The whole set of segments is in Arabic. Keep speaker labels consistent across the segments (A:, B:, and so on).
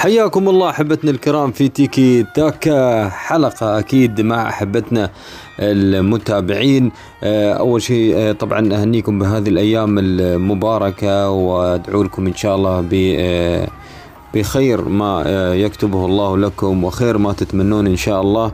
A: حياكم الله أحبتنا الكرام في تيكي تاكا حلقة أكيد مع أحبتنا المتابعين. آه، أول شيء آه، طبعا أهنيكم بهذه الأيام المباركة وأدعو لكم إن شاء الله ب آه، بخير ما يكتبه الله لكم وخير ما تتمنون إن شاء الله.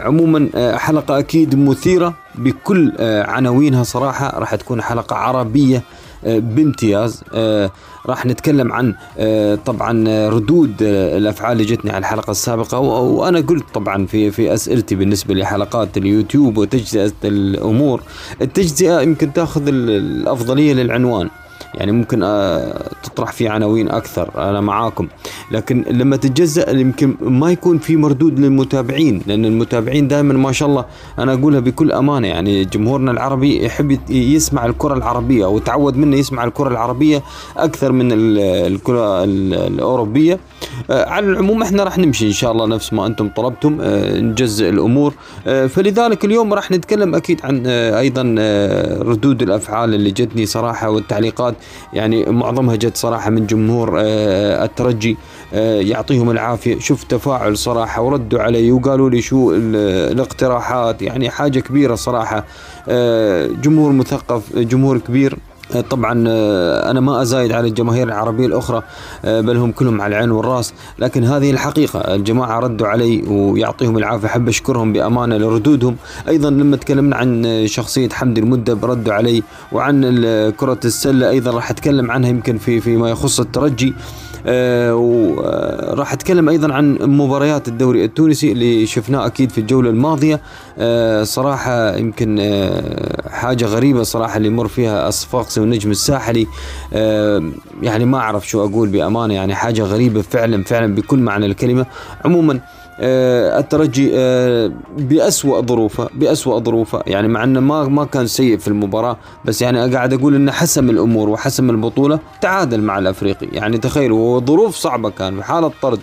A: عموما حلقة أكيد مثيرة بكل عناوينها صراحة. راح تكون حلقة عربية بامتياز. آه، راح نتكلم عن آه، طبعا ردود الأفعال اللي جتني على الحلقة السابقة وأنا قلت طبعا في في أسئلتي بالنسبة لحلقات اليوتيوب وتجزئة الأمور. التجزئة يمكن تأخذ الأفضلية للعنوان. يعني ممكن آه، تطرح في عناوين أكثر أنا معاكم. لكن لما تتجزأ يمكن ما يكون في مردود للمتابعين لأن المتابعين دائما ما شاء الله أنا أقولها بكل أمانة يعني جمهورنا العربي يحب يسمع الكرة العربية وتعود منه يسمع الكرة العربية أكثر من الكرة الأوروبية. على العموم إحنا راح نمشي إن شاء الله نفس ما أنتم طلبتم آه، نجزء الأمور. فلذلك اليوم راح نتكلم أكيد عن أيضا ردود الأفعال اللي جتني صراحة والتعليقات. يعني معظمها جت صراحة من جمهور آه، الترجي آه، يعطيهم العافية. شوف تفاعل صراحة وردوا علي وقالوا لي شو الاقتراحات. يعني حاجة كبيرة صراحة. آه، جمهور مثقف جمهور كبير. طبعا آه، أنا ما أزايد على الجماهير العربية الأخرى آه، بل هم كلهم على العين والرأس. لكن هذه الحقيقة الجماعة ردوا علي ويعطيهم العافية. أحب أشكرهم بأمانة لردودهم. أيضا لما تكلمنا عن شخصية حمدي المدب ردوا علي وعن كرة السلة أيضا راح أتكلم عنها يمكن في فيما يخص الترجي. آه، وراح أتكلم أيضا عن مباريات الدوري التونسي اللي شفناه أكيد في الجولة الماضية. صراحة يمكن حاجة غريبة صراحة اللي يمر فيها الصفاقسي والنجم الساحلي. يعني ما أعرف شو أقول بأمانة يعني حاجة غريبة فعلا فعلا بكل معنى الكلمة. عموما آه الترجي آه بأسوأ ظروفه بأسوأ ظروفه. يعني مع إنه ما ما كان سيء في المباراة بس يعني قاعد أقول إنه حسم الأمور وحسم البطولة تعادل مع الأفريقي. يعني تخيلوا ظروف صعبة كان في حاله طرد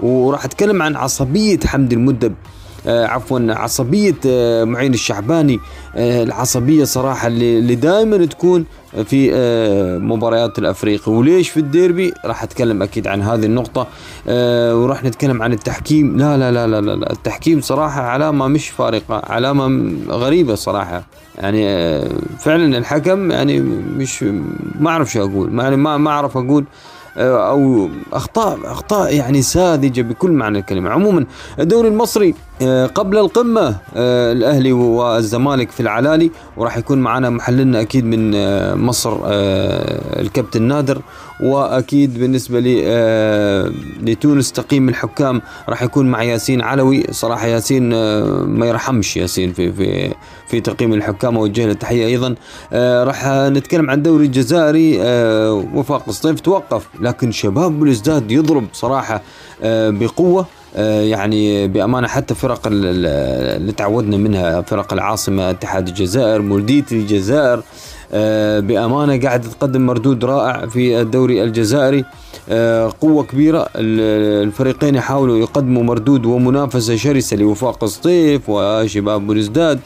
A: وراح أتكلم عن عصبية حمدي المدب. آه عفوا عصبية آه معين الشعباني آه العصبية صراحة اللي, دائما تكون في آه مباريات الأفريقي. وليش في الديربي؟ راح أتكلم أكيد عن هذه النقطة آه وراح نتكلم عن التحكيم. لا لا لا لا لا التحكيم صراحة علامة مش فارقة علامة غريبة صراحة. يعني آه فعلا الحكم يعني مش ما أعرف شو أقول. يعني ما ما أعرف أقول آه، أو أخطاء أخطاء يعني ساذجة بكل معنى الكلمة. عموما الدوري المصري آه، قبل القمة آه، الأهلي والزمالك في العلالي وراح يكون معنا محللنا أكيد من مصر الكابتن نادر وأكيد بالنسبة لي لتونس تقييم الحكام راح يكون مع ياسين علوي. صراحة ياسين ما يرحمش ياسين في في في تقييم الحكام وجه له تحية أيضا. راح نتكلم عن الدوري الجزائري. وفاق الصيف توقف لكن شباب بلوزداد يضرب صراحة آه، بقوة آه، يعني بأمانة حتى فرق اللي تعودنا منها فرق العاصمة اتحاد الجزائر مولدية الجزائر. آه، بأمانة قاعد تقدم مردود رائع في الدوري الجزائري. قوة كبيرة. الفريقين يحاولوا يقدموا مردود ومنافسة شرسة لوفاق الصيف وشباب بلوزداد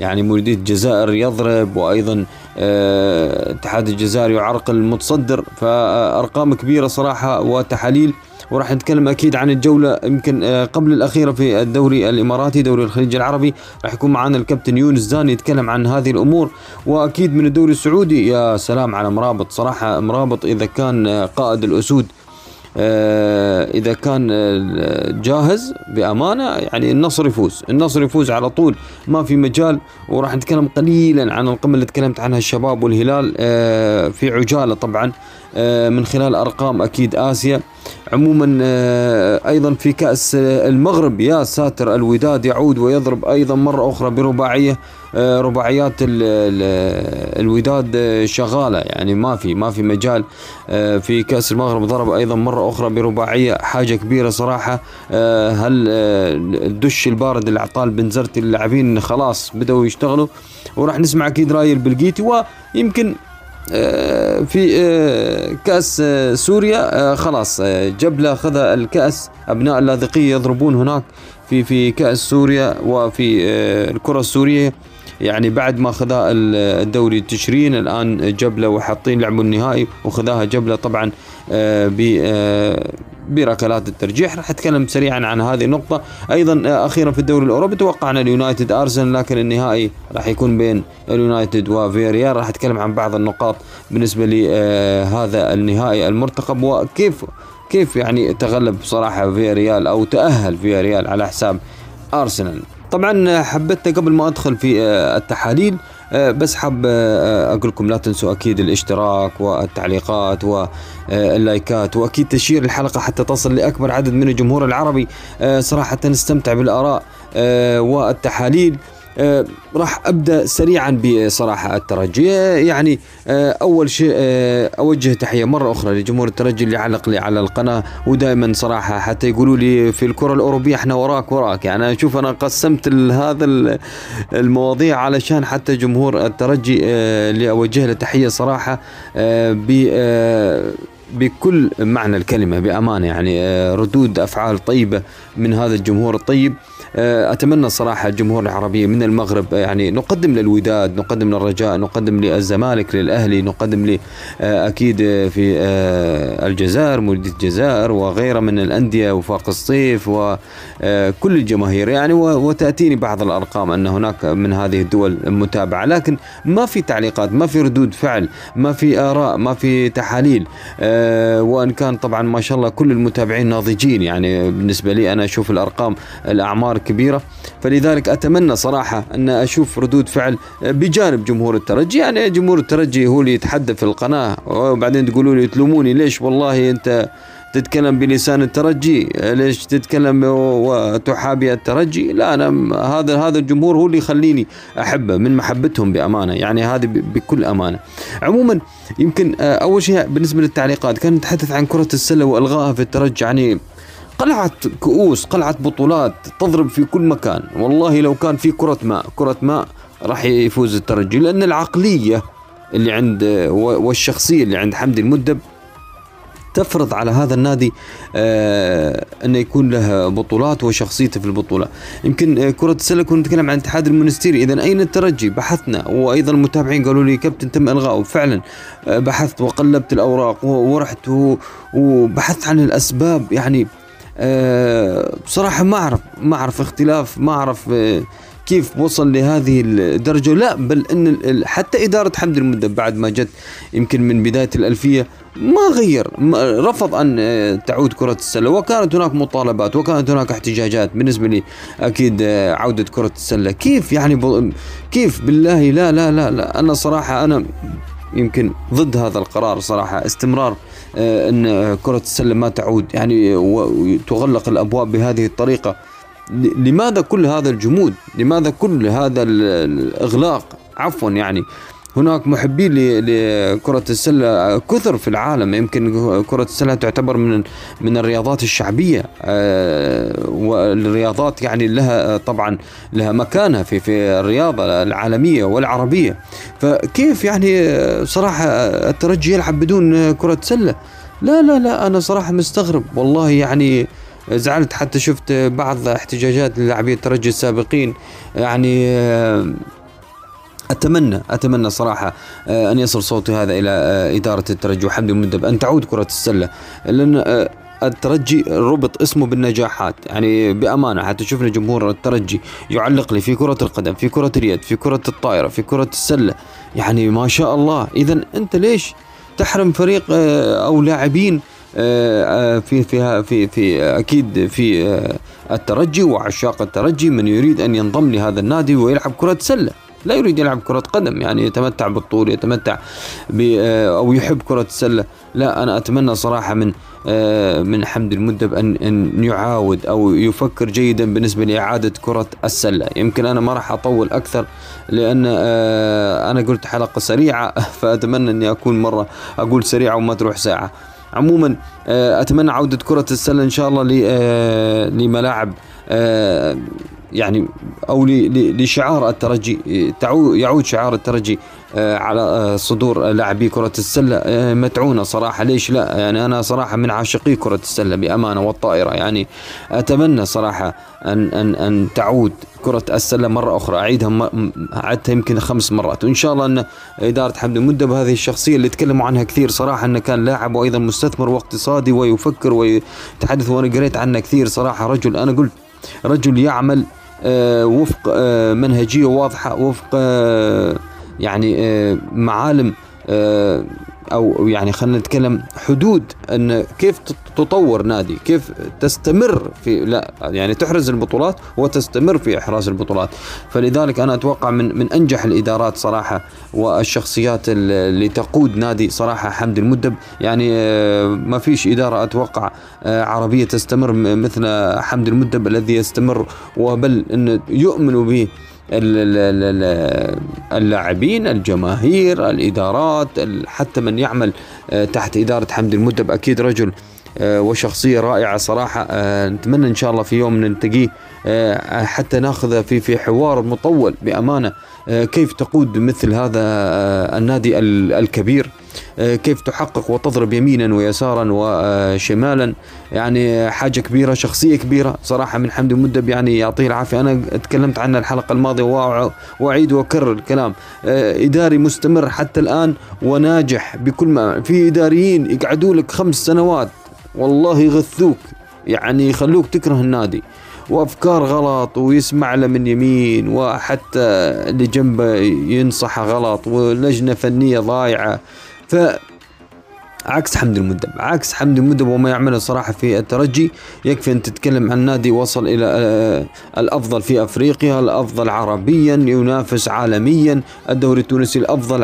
A: يعني مولدية الجزائر يضرب وأيضا اتحاد الجزائر يعرقل المتصدر. فأرقام كبيرة صراحة وتحاليل. وراح نتكلم أكيد عن الجولة يمكن آه، قبل الأخيرة في الدوري الإماراتي دوري الخليج العربي. راح يكون معنا الكابتن يونس زاني يتكلم عن هذه الأمور. وأكيد من الدوري السعودي يا سلام على مرابط صراحة مرابط إذا كان آه، قائد الأسود. إذا كان جاهز بأمانة يعني النصر يفوز. النصر يفوز على طول. ما في مجال وراح نتكلم قليلا عن القمة اللي تكلمت عنها الشباب والهلال في عجالة طبعا من خلال أرقام أكيد آسيا. عموما آه، أيضا في كأس المغرب يا ساتر الوداد يعود ويضرب أيضا مرة أخرى برباعية. آه، رباعيات الوداد شغالة. يعني ما في ما في مجال آه، في كأس المغرب ضرب أيضا مرة أخرى برباعية. حاجة كبيرة صراحة هل الدش البارد اللي اعطاه البنزرتي اللاعبين خلاص بدأوا يشتغلوا؟ وراح نسمع أكيد رأي البلقيتي ويمكن آه، في آه، كأس آه، سوريا خلاص جبلة أخذ الكأس. أبناء اللاذقية يضربون هناك في في كأس سوريا وفي الكرة السورية. يعني بعد ما خذا الدوري تشرين الآن جبلة وحاطين لعبوا النهائي وخذاها جبلة طبعا ب بركلات الترجيح. راح أتكلم سريعا عن هذه النقطة. أيضا أخيرا في الدوري الأوروبي توقعنا اليونايتد أرسنال لكن النهائي راح يكون بين اليونايتد وفيريال راح أتكلم عن بعض النقاط بالنسبة لهذا النهائي المرتقب. وكيف كيف يعني تغلب صراحة فيريال أو تأهل فيريال على حساب أرسنال؟ طبعا حبيت قبل ما أدخل في التحاليل آه، بس حاب آه، أقول لكم لا تنسوا أكيد الاشتراك والتعليقات واللايكات وأكيد تشير الحلقة حتى تصل لأكبر عدد من الجمهور العربي. آه، صراحة نستمتع بالآراء والتحاليل. آه، راح أبدأ سريعا بصراحة الترجي. آه، يعني آه، أول شيء أوجه تحية مرة أخرى لجمهور الترجي اللي علق لي على القناة ودائما صراحة حتى يقولوا لي في الكرة الأوروبية إحنا وراك وراك. يعني أنا أشوف أنا قسمت هذا المواضيع علشان حتى جمهور الترجي اللي أوجه له تحية صراحة ب بكل معنى الكلمة بأمانة. يعني ردود أفعال طيبة من هذا الجمهور الطيب. آه، أتمنى صراحة الجمهور العربي من المغرب آه، يعني نقدم للوداد نقدم للرجاء نقدم للزمالك للأهلي نقدم ل آه، أكيد في الجزائر مولوديه الجزائر وغيرها من الأندية وفاق الصيف وكل الجماهير. يعني وتأتيني بعض الأرقام أن هناك من هذه الدول متابعة. لكن ما في تعليقات ما في ردود فعل ما في آراء ما في تحاليل وإن كان طبعا ما شاء الله كل المتابعين ناضجين. يعني بالنسبة لي أنا أشوف الأرقام الأعمار كبيرة. فلذلك أتمنى صراحة أن أشوف ردود فعل بجانب جمهور الترجي. يعني جمهور الترجي هو اللي يتحدث في القناة وبعدين تقولوا لي تلوموني ليش والله أنت تتكلم بلسان الترجي؟ ليش تتكلم وتحابي الترجي؟ لا أنا هذا هذا الجمهور هو اللي يخليني أحبه من محبتهم بأمانة. يعني هذه بكل أمانة. عموما يمكن أول شيء بالنسبة للتعليقات كان نتحدث عن كرة السلة والغائها في الترجي. يعني قلعة كؤوس قلعة بطولات تضرب في كل مكان. والله لو كان في كرة ماء كرة ماء راح يفوز الترجي. لأن العقلية اللي عند والشخصية اللي عند حمدي المدب تفرض على هذا النادي آه انه يكون له بطولات وشخصيته في البطولة. يمكن آه كرة السلة كنا نتكلم عن اتحاد المونستيري اذا أين الترجي؟ بحثنا. وأيضا المتابعين قالوا لي كابتن تم الغائه فعلا آه بحثت وقلبت الأوراق ورحت وبحثت عن الأسباب. يعني بصراحة ما أعرف ما أعرف اختلاف ما أعرف أه كيف وصل لهذه الدرجة. لا بل أن حتى إدارة حمد المدة بعد ما جت يمكن من بداية الألفية ما غير رفض أن أه، تعود كرة السلة. وكانت هناك مطالبات وكانت هناك احتجاجات بالنسبة لي أكيد عودة كرة السلة. كيف يعني كيف؟ بالله لا لا لا لا. أنا صراحة أنا يمكن ضد هذا القرار صراحة استمرار آه، أن كرة السلة ما تعود. يعني وتغلق الأبواب بهذه الطريقة. لماذا كل هذا الجمود؟ لماذا كل هذا الإغلاق؟ عفوا يعني. هناك محبين لكرة السلة كثر في العالم. يمكن كرة السلة تعتبر من من الرياضات الشعبية آه، والرياضات يعني لها طبعا لها مكانها في في الرياضة العالمية والعربية. فكيف يعني صراحة الترجي يلعب بدون كرة سلة؟ لا لا لا أنا صراحة مستغرب. والله يعني زعلت. حتى شفت بعض احتجاجات للاعبي الترجي السابقين. يعني آه، أتمنى أتمنى صراحة آه، أن يصل صوتي هذا إلى آه، إدارة الترجي. وحمد المدب أن تعود كرة السلة لأن آه، الترجي ربط اسمه بالنجاحات. يعني بأمانة حتى شفنا جمهور الترجي يعلق لي في كرة القدم في كرة اليد في كرة الطائرة في كرة السلة. يعني ما شاء الله. اذا أنت ليش تحرم فريق أو لاعبين في في في في أكيد في الترجي وعشاق الترجي من يريد أن ينضم لهذا النادي ويلعب كرة سلة. لا يريد يلعب كرة قدم يعني يتمتع بالطول يتمتع آه، أو يحب كرة السلة. لا أنا أتمنى صراحة من آه، من حمد المدب أن أن يعاود أو يفكر جيدا بالنسبة لإعادة كرة السلة. يمكن أنا ما راح أطول أكثر لأن آه، أنا قلت حلقة سريعة فأتمنى أني أكون مرة أقول سريعة وما تروح ساعة. عموما أتمنى عودة كرة السلة إن شاء الله لملاعب يعني أو لشعار الترجي يعود شعار الترجي آه، على آه، صدور لاعبي كرة السلة. آه، متعونة صراحة. ليش لا؟ يعني أنا صراحة من عاشقي كرة السلة بأمانة والطائرة. يعني أتمنى صراحة أن أن أن تعود كرة السلة مرة أخرى. أعيدها عدتها يمكن خمس مرات. وإن شاء الله أن إدارة حمد المدة بهذه الشخصية اللي تكلموا عنها كثير صراحة أنه كان لاعب وأيضا مستثمر واقتصادي ويفكر ويتحدث وأنا قريت عنه كثير صراحة. رجل أنا قلت رجل يعمل وفق منهجية واضحة وفق يعني آه، معالم آه، أو يعني خلينا نتكلم حدود أن كيف تطور نادي كيف تستمر في لا يعني تحرز البطولات وتستمر في إحراز البطولات. فلذلك أنا أتوقع من من أنجح الإدارات صراحة والشخصيات اللي تقود نادي صراحة حمد المدب. يعني آه، ما فيش إدارة أتوقع عربية تستمر مثل حمد المدب الذي يستمر وبل انه يؤمن به اللاعبين الجماهير الإدارات حتى من يعمل آه، تحت إدارة حمد المدب. أكيد رجل آه، وشخصية رائعة صراحة. آه، نتمنى إن شاء الله في يوم نلتقيه حتى ناخذ في في حوار مطول بأمانة. كيف تقود مثل هذا النادي الكبير؟ آه، كيف تحقق وتضرب يمينا ويسارا وشمالا؟ يعني حاجة كبيرة شخصية كبيرة. صراحة من حمد المدب يعني يعطيه العافية. أنا تكلمت عنها الحلقة الماضية وأعيد وأكرر الكلام. آه، إداري مستمر حتى الآن وناجح بكل ما في إداريين يقعدوا لك خمس سنوات. والله يغثوك يعني يخلوك تكره النادي. وأفكار غلط ويسمع له من يمين وحتى اللي جنبه ينصحه غلط ولجنة فنية ضايعة. ف عكس حمد المدب عكس حمد المدب وما يعمله صراحة في الترجي. يكفي أن تتكلم عن نادي وصل إلى آه، الأفضل في أفريقيا الأفضل عربيا ينافس عالميا. الدوري التونسي الأفضل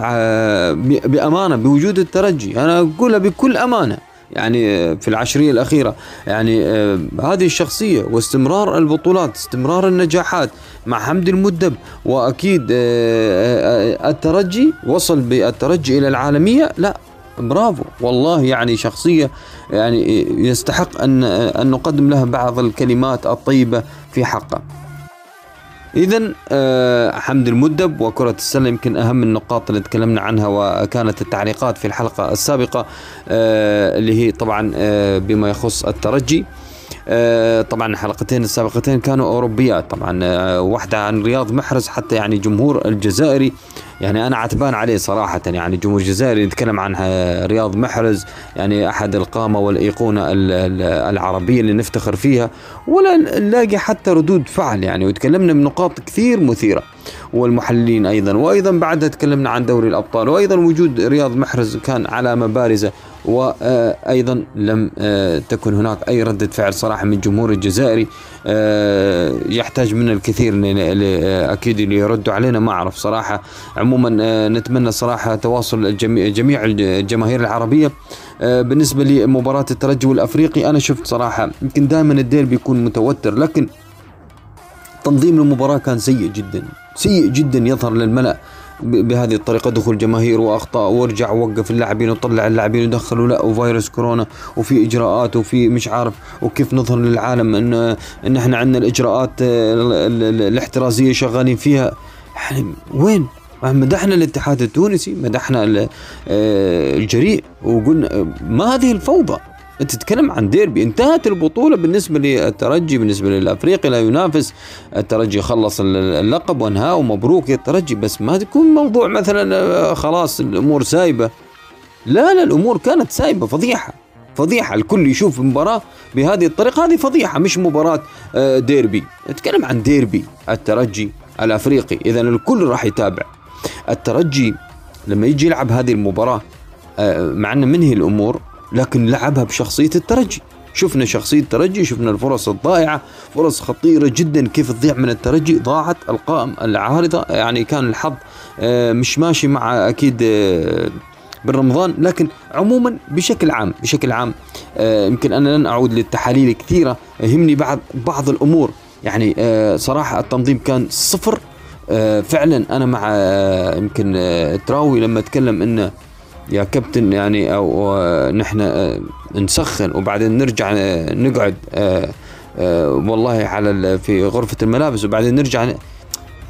A: بأمانة بوجود الترجي. أنا أقولها بكل أمانة. يعني في العشرية الأخيرة. يعني آه، هذه الشخصية واستمرار البطولات استمرار النجاحات مع حمد المدب وأكيد آه، آه، الترجي وصل بالترجي إلى العالمية. لا برافو. والله يعني شخصية يعني يستحق أن أن نقدم لها بعض الكلمات الطيبة في حقه اذا آه حمد المدب وكرة السلة يمكن أهم النقاط اللي تكلمنا عنها وكانت التعليقات في الحلقة السابقة آه اللي هي طبعا آه بما يخص الترجي. طبعا الحلقتين السابقتين كانوا أوروبيات طبعا واحدة عن رياض محرز حتى يعني جمهور الجزائري. يعني أنا عتبان عليه صراحة يعني جمهور الجزائر يتكلم عن رياض محرز يعني أحد القامة والأيقونة العربية اللي نفتخر فيها ولا نلاقي حتى ردود فعل يعني وتكلمنا بنقاط كثير مثيرة. والمحللين أيضا. وأيضا بعدها تكلمنا عن دوري الأبطال. وأيضا وجود رياض محرز كان علامه بارزه وأيضا لم آه، تكن هناك أي ردة فعل صراحة من الجمهور الجزائري. آه، يحتاج منا الكثير أكيد اللي يردوا علينا. ما أعرف صراحة. عموما آه، نتمنى صراحة تواصل جميع الجماهير العربية. بالنسبة لمباراة الترجي والافريقي أنا شفت صراحة يمكن دائما الدير بيكون متوتر. لكن تنظيم المباراة كان سيء جدا. سيء جدا يظهر للملأ بهذه الطريقة. دخول جماهير وأخطاء وارجع ووقف اللاعبين وطلع اللاعبين ودخلوا لا وفيروس كورونا وفي إجراءات وفي مش عارف وكيف نظهر للعالم ان إن إحنا عندنا الإجراءات الاحترازية شغالين فيها. يعني وين؟ مدحنا الاتحاد التونسي مدحنا الجريء وقلنا ما هذه الفوضى. أنت تتكلم عن ديربي. انتهت البطولة بالنسبة للترجي بالنسبة للأفريقي لا ينافس. الترجي خلص اللقب وانهاه ومبروك الترجي بس ما تكون موضوع مثلا آه، خلاص الأمور سايبة. لا لا الأمور كانت سايبة فضيحة. فضيحة. الكل يشوف مباراة بهذه الطريقة. هذه فضيحة مش مباراة آه، ديربي. نتكلم عن ديربي. الترجي الأفريقي. إذا الكل راح يتابع. الترجي لما يجي يلعب هذه المباراة آه، مع أنه منهي الأمور لكن لعبها بشخصية الترجي. شفنا شخصية الترجي شفنا الفرص الضائعة فرص خطيرة جدا كيف تضيع من الترجي؟ ضاعت القائم العارضة يعني كان الحظ آه، مش ماشي مع أكيد آه، بالرمضان لكن عموما بشكل عام بشكل عام آه، يمكن أنا لن أعود للتحاليل كثيرة يهمني بعض بعض الأمور. يعني صراحة التنظيم كان صفر فعلا أنا مع يمكن تراوي لما تكلم أنه يا كابتن يعني أو نحن آه، نسخن وبعدين نرجع آه، نقعد آه، آه، والله على في غرفة الملابس وبعدين نرجع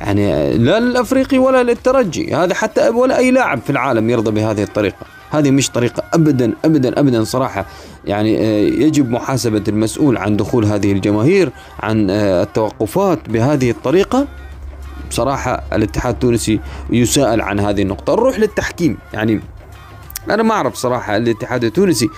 A: يعني لا للأفريقي ولا للترجي. هذا حتى ولا أي لاعب في العالم يرضى بهذه الطريقة. هذه مش طريقة ابدا ابدا ابدا صراحة. يعني يجب محاسبة المسؤول عن دخول هذه الجماهير عن التوقفات بهذه الطريقة. بصراحه الاتحاد التونسي يساءل عن هذه النقطة. نروح للتحكيم. يعني أنا ما أعرف صراحة الاتحاد التونسي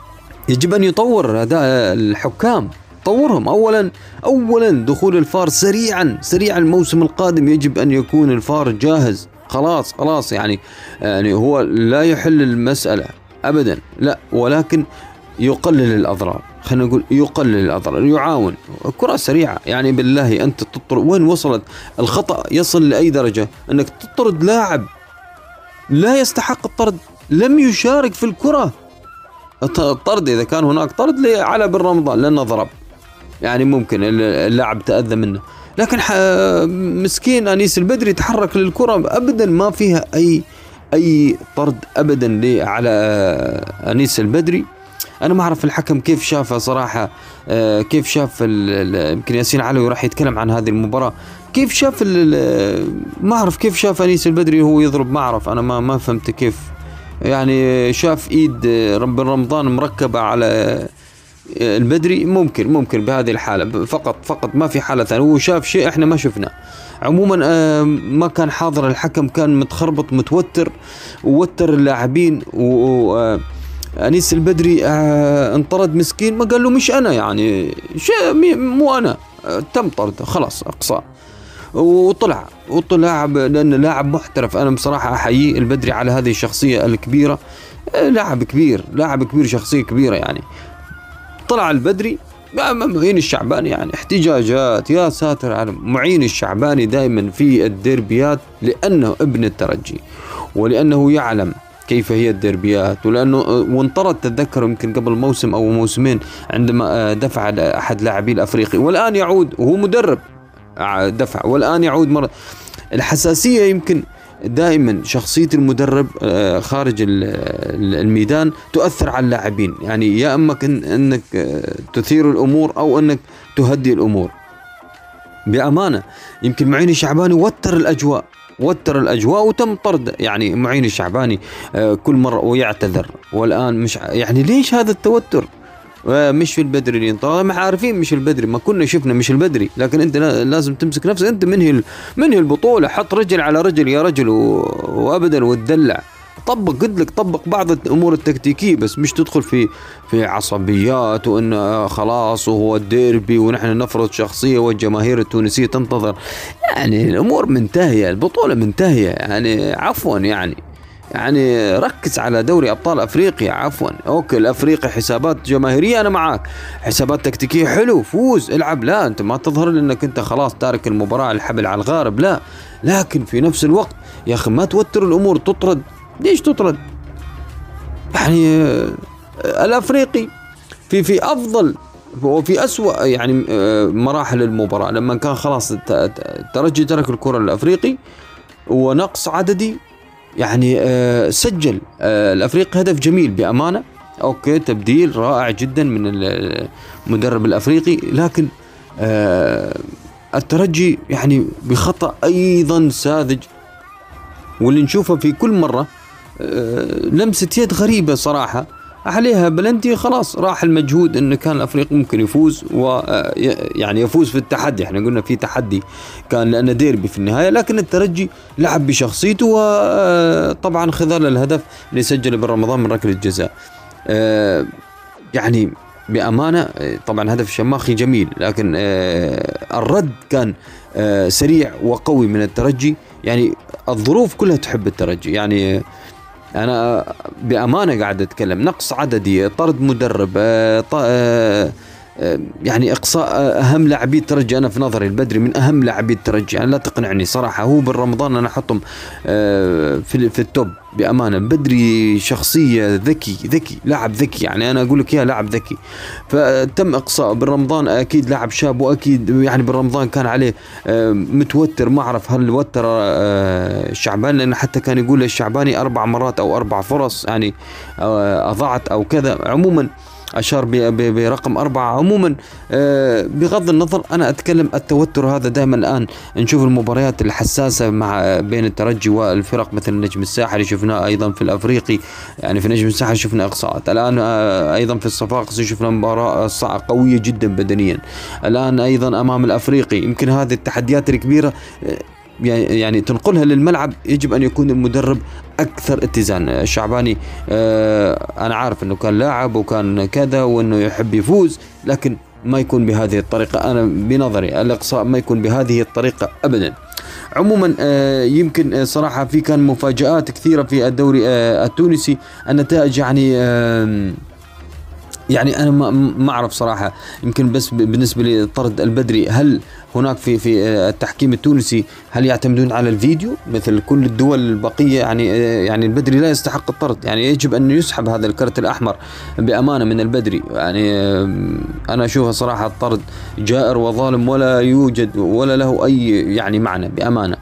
A: يجب أن يطور اداء الحكام طورهم. اولا اولا دخول الفار سريعا سريعا الموسم القادم يجب أن يكون الفار جاهز. خلاص خلاص يعني يعني هو لا يحل المسألة ابدا لا ولكن يقلل الأضرار. خلينا نقول يقلل الأضرار يعاون. كرة سريعة يعني بالله أنت تطرد. وين وصلت؟ الخطأ يصل لأي درجة؟ أنك تطرد لاعب لا يستحق الطرد. لم يشارك في الكرة. الطرد إذا كان هناك طرد على بن رمضان لأنه ضرب. يعني ممكن اللاعب تأذى منه. لكن مسكين أنيس البدري تحرك للكرة ابدا ما فيها اي أي طرد ابدا على أنيس البدري. أنا ما أعرف الحكم كيف شافه صراحة آه، كيف شاف يمكن ياسين علوي راح يتكلم عن هذه المباراة. كيف شاف ما أعرف كيف شاف أنيس البدري وهو يضرب ما أعرف. أنا ما ما فهمت كيف يعني شاف إيد رب رمضان مركبة على البدري ممكن ممكن بهذه الحالة فقط فقط ما في حالة ثانية. هو شاف شيء إحنا ما شفناه. عموما آه، ما كان حاضر الحكم كان متخربط متوتر ووتر اللاعبين و آه، أنيس البدري آه، انطرد مسكين ما قال له مش أنا يعني شيء مو أنا. تم طرده خلاص اقصاء وطلع وطلع لأن لاعب محترف. أنا بصراحة احييه البدري على هذه الشخصية الكبيرة. لاعب كبير لاعب كبير شخصية كبيرة يعني. طلع البدري معين الشعباني يعني. احتجاجات يا ساتر على معين الشعباني دائما في الديربيات لأنه ابن الترجي ولأنه يعلم كيف هي الديربيات ولأنه وانطرد تتذكر يمكن قبل موسم أو موسمين عندما دفع احد لاعبي الأفريقي. والآن يعود وهو مدرب. دفع. والآن يعود مرة. الحساسية يمكن دائما شخصية المدرب آه، خارج الميدان تؤثر على اللاعبين. يعني يا إما إنك آه، تثير الأمور أو إنك تهدي الأمور. بأمانة يمكن معين الشعباني وتر الأجواء وتر الأجواء وتم طرد. يعني معين الشعباني آه، كل مرة ويعتذر. والآن مش يعني ليش هذا التوتر؟ مش في البدري اللي انطلق ما عارفين مش البدري ما كنا شفنا مش البدري. لكن أنت لازم تمسك نفسك. أنت منهي منهي البطولة. حط رجل على رجل يا رجل وابدا وتدلع. طبق قلت لك طبق بعض الأمور التكتيكية بس مش تدخل في في عصبيات وإن خلاص وهو الديربي ونحن نفرض شخصية والجماهير التونسية تنتظر. يعني الأمور منتهية البطولة منتهية. يعني عفوا يعني. يعني ركز على دوري أبطال أفريقيا عفوا. أوكي الأفريقي حسابات جماهيرية أنا معاك. حسابات تكتيكية حلو فوز العب. لا أنت ما تظهر إنك أنت خلاص تارك المباراة الحبل على الغارب. لا لكن في نفس الوقت يا أخي ما توتر الأمور تطرد. ليش تطرد؟ يعني آه، الأفريقي في في أفضل وفي أسوأ يعني آه، مراحل المباراة. لما كان خلاص ترجي ترك الكرة الأفريقي ونقص عددي يعني آه سجل آه الافريقي هدف جميل بأمانة. أوكي تبديل رائع جدا من المدرب الأفريقي لكن آه الترجي يعني بخطأ أيضا ساذج. واللي نشوفه في كل مرة لمسة يد غريبة صراحة. عليها بلنتي خلاص راح المجهود انه كان الافريقي ممكن يفوز و يعني يفوز في التحدي. إحنا قلنا في تحدي كان لأنه ديربي في النهاية لكن الترجي لعب بشخصيته وطبعا خذل الهدف اللي سجله بالرمضان من ركلة الجزاء. آه، يعني بأمانة طبعا هدف الشماخي جميل لكن آه، الرد كان آه، سريع وقوي من الترجي. يعني الظروف كلها تحب الترجي. يعني أنا بأمانة قاعد أتكلم. نقص عددي طرد مدرب آه، آه، آه، يعني إقصاء أهم لاعبي الترجي أنا في نظري البدري من أهم لاعبي الترجي يعني لا تقنعني صراحة. هو بالرمضان أنا أحطهم في التوب بأمانة بدري شخصية ذكي ذكي لاعب ذكي. يعني أنا أقول لك يا لاعب ذكي. فتم إقصاء بالرمضان أكيد لاعب شاب وأكيد يعني بالرمضان كان عليه متوتر. ما أعرف هل وتر الشعبان لأنه حتى كان يقول الشعباني أربع مرات أو أربع فرص يعني أضاعت أو كذا. عموما أشار برقم أربعة. عموما بغض النظر أنا أتكلم التوتر هذا دائما الآن نشوف المباريات الحساسة مع بين الترجي والفرق مثل النجم الساحلي شفناه أيضا في الأفريقي يعني في نجم الساحلي شفنا إقصاءات. الآن أيضا في الصفاقسي شفنا مباراة قوية جدا بدنيا. الآن أيضا أمام الأفريقي يمكن هذه التحديات الكبيرة يعني تنقلها للملعب يجب أن يكون المدرب أكثر اتزان الشعباني آه أنا عارف إنه كان لاعب وكان كذا وإنه يحب يفوز لكن ما يكون بهذه الطريقة. أنا بنظري الإقصاء ما يكون بهذه الطريقة أبدا. عموما آه يمكن آه صراحة في كان مفاجآت كثيرة في الدوري التونسي. النتائج يعني يعني أنا ما أعرف صراحة. يمكن بس بالنسبة لطرد البدري هل هناك في في التحكيم التونسي هل يعتمدون على الفيديو؟ مثل كل الدول البقية يعني يعني البدري لا يستحق الطرد. يعني يجب أن يسحب هذا الكرت الأحمر بأمانة من البدري. يعني أنا أشوفه صراحة الطرد جائر وظالم ولا يوجد ولا له أي يعني معنى بأمانة.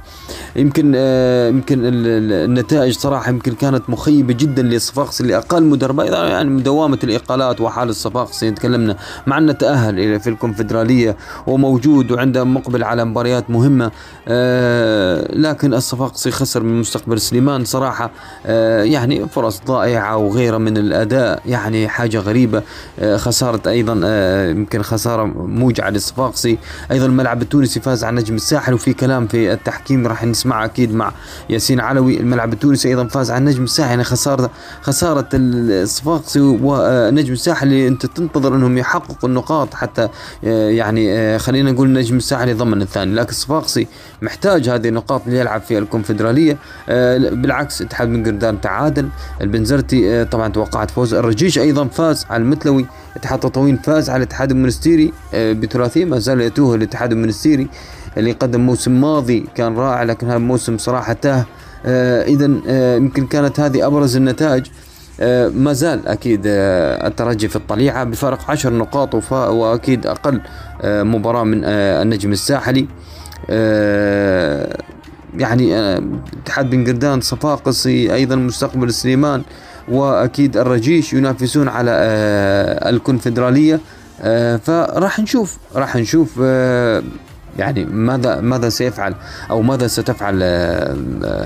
A: يمكن آه يمكن النتائج صراحة يمكن كانت مخيبة جدا للصفاقسي اللي أقل مدرب يعني مدوامه الإقالات وحال الصفاقسي تكلمنا مع انه تأهل في الكونفدرالية وموجود وعنده مقبل على مباريات مهمة آه لكن الصفاقسي خسر من مستقبل سليمان صراحة آه يعني فرص ضائعة وغيرها من الأداء يعني حاجة غريبة آه خسارة أيضا آه يمكن خسارة موجعة للصفاقسي أيضا الملعب التونسي فاز على نجم الساحل وفي كلام في التحكيم راح نسمع أكيد مع ياسين علوي. الملعب التونسي أيضا فاز على النجم الساحل يعني خسارة خسارة الصفاقسي ونجم الساحل اللي أنت تنتظر أنهم يحققوا النقاط حتى يعني خلينا نقول نجم الساحل يضمن الثاني. لكن الصفاقسي محتاج هذه النقاط ليلعب في الكونفدرالية. آه، بالعكس اتحاد بن قردان تعادل. البنزرتي طبعا توقعت فوز. الرجيش أيضا فاز على المتلوي. اتحاد تطاوين فاز على الاتحاد المنستيري بثلاثيه ما زال يتوه الاتحاد المنستيري اللي قدم موسم ماضي كان رائع لكن هذا الموسم صراحة تاه. آه اذا آه يمكن كانت هذه أبرز النتائج. آه ما زال أكيد آه الترجي في الطليعة بفارق عشر نقاط وأكيد أقل آه مباراة من آه النجم الساحلي. آه يعني آه، اتحاد بن قردان صفاقسي أيضا مستقبل سليمان وأكيد الرجيش ينافسون على آه الكونفدرالية. آه فراح نشوف راح نشوف آه يعني ماذا ماذا سيفعل أو ماذا ستفعل آه،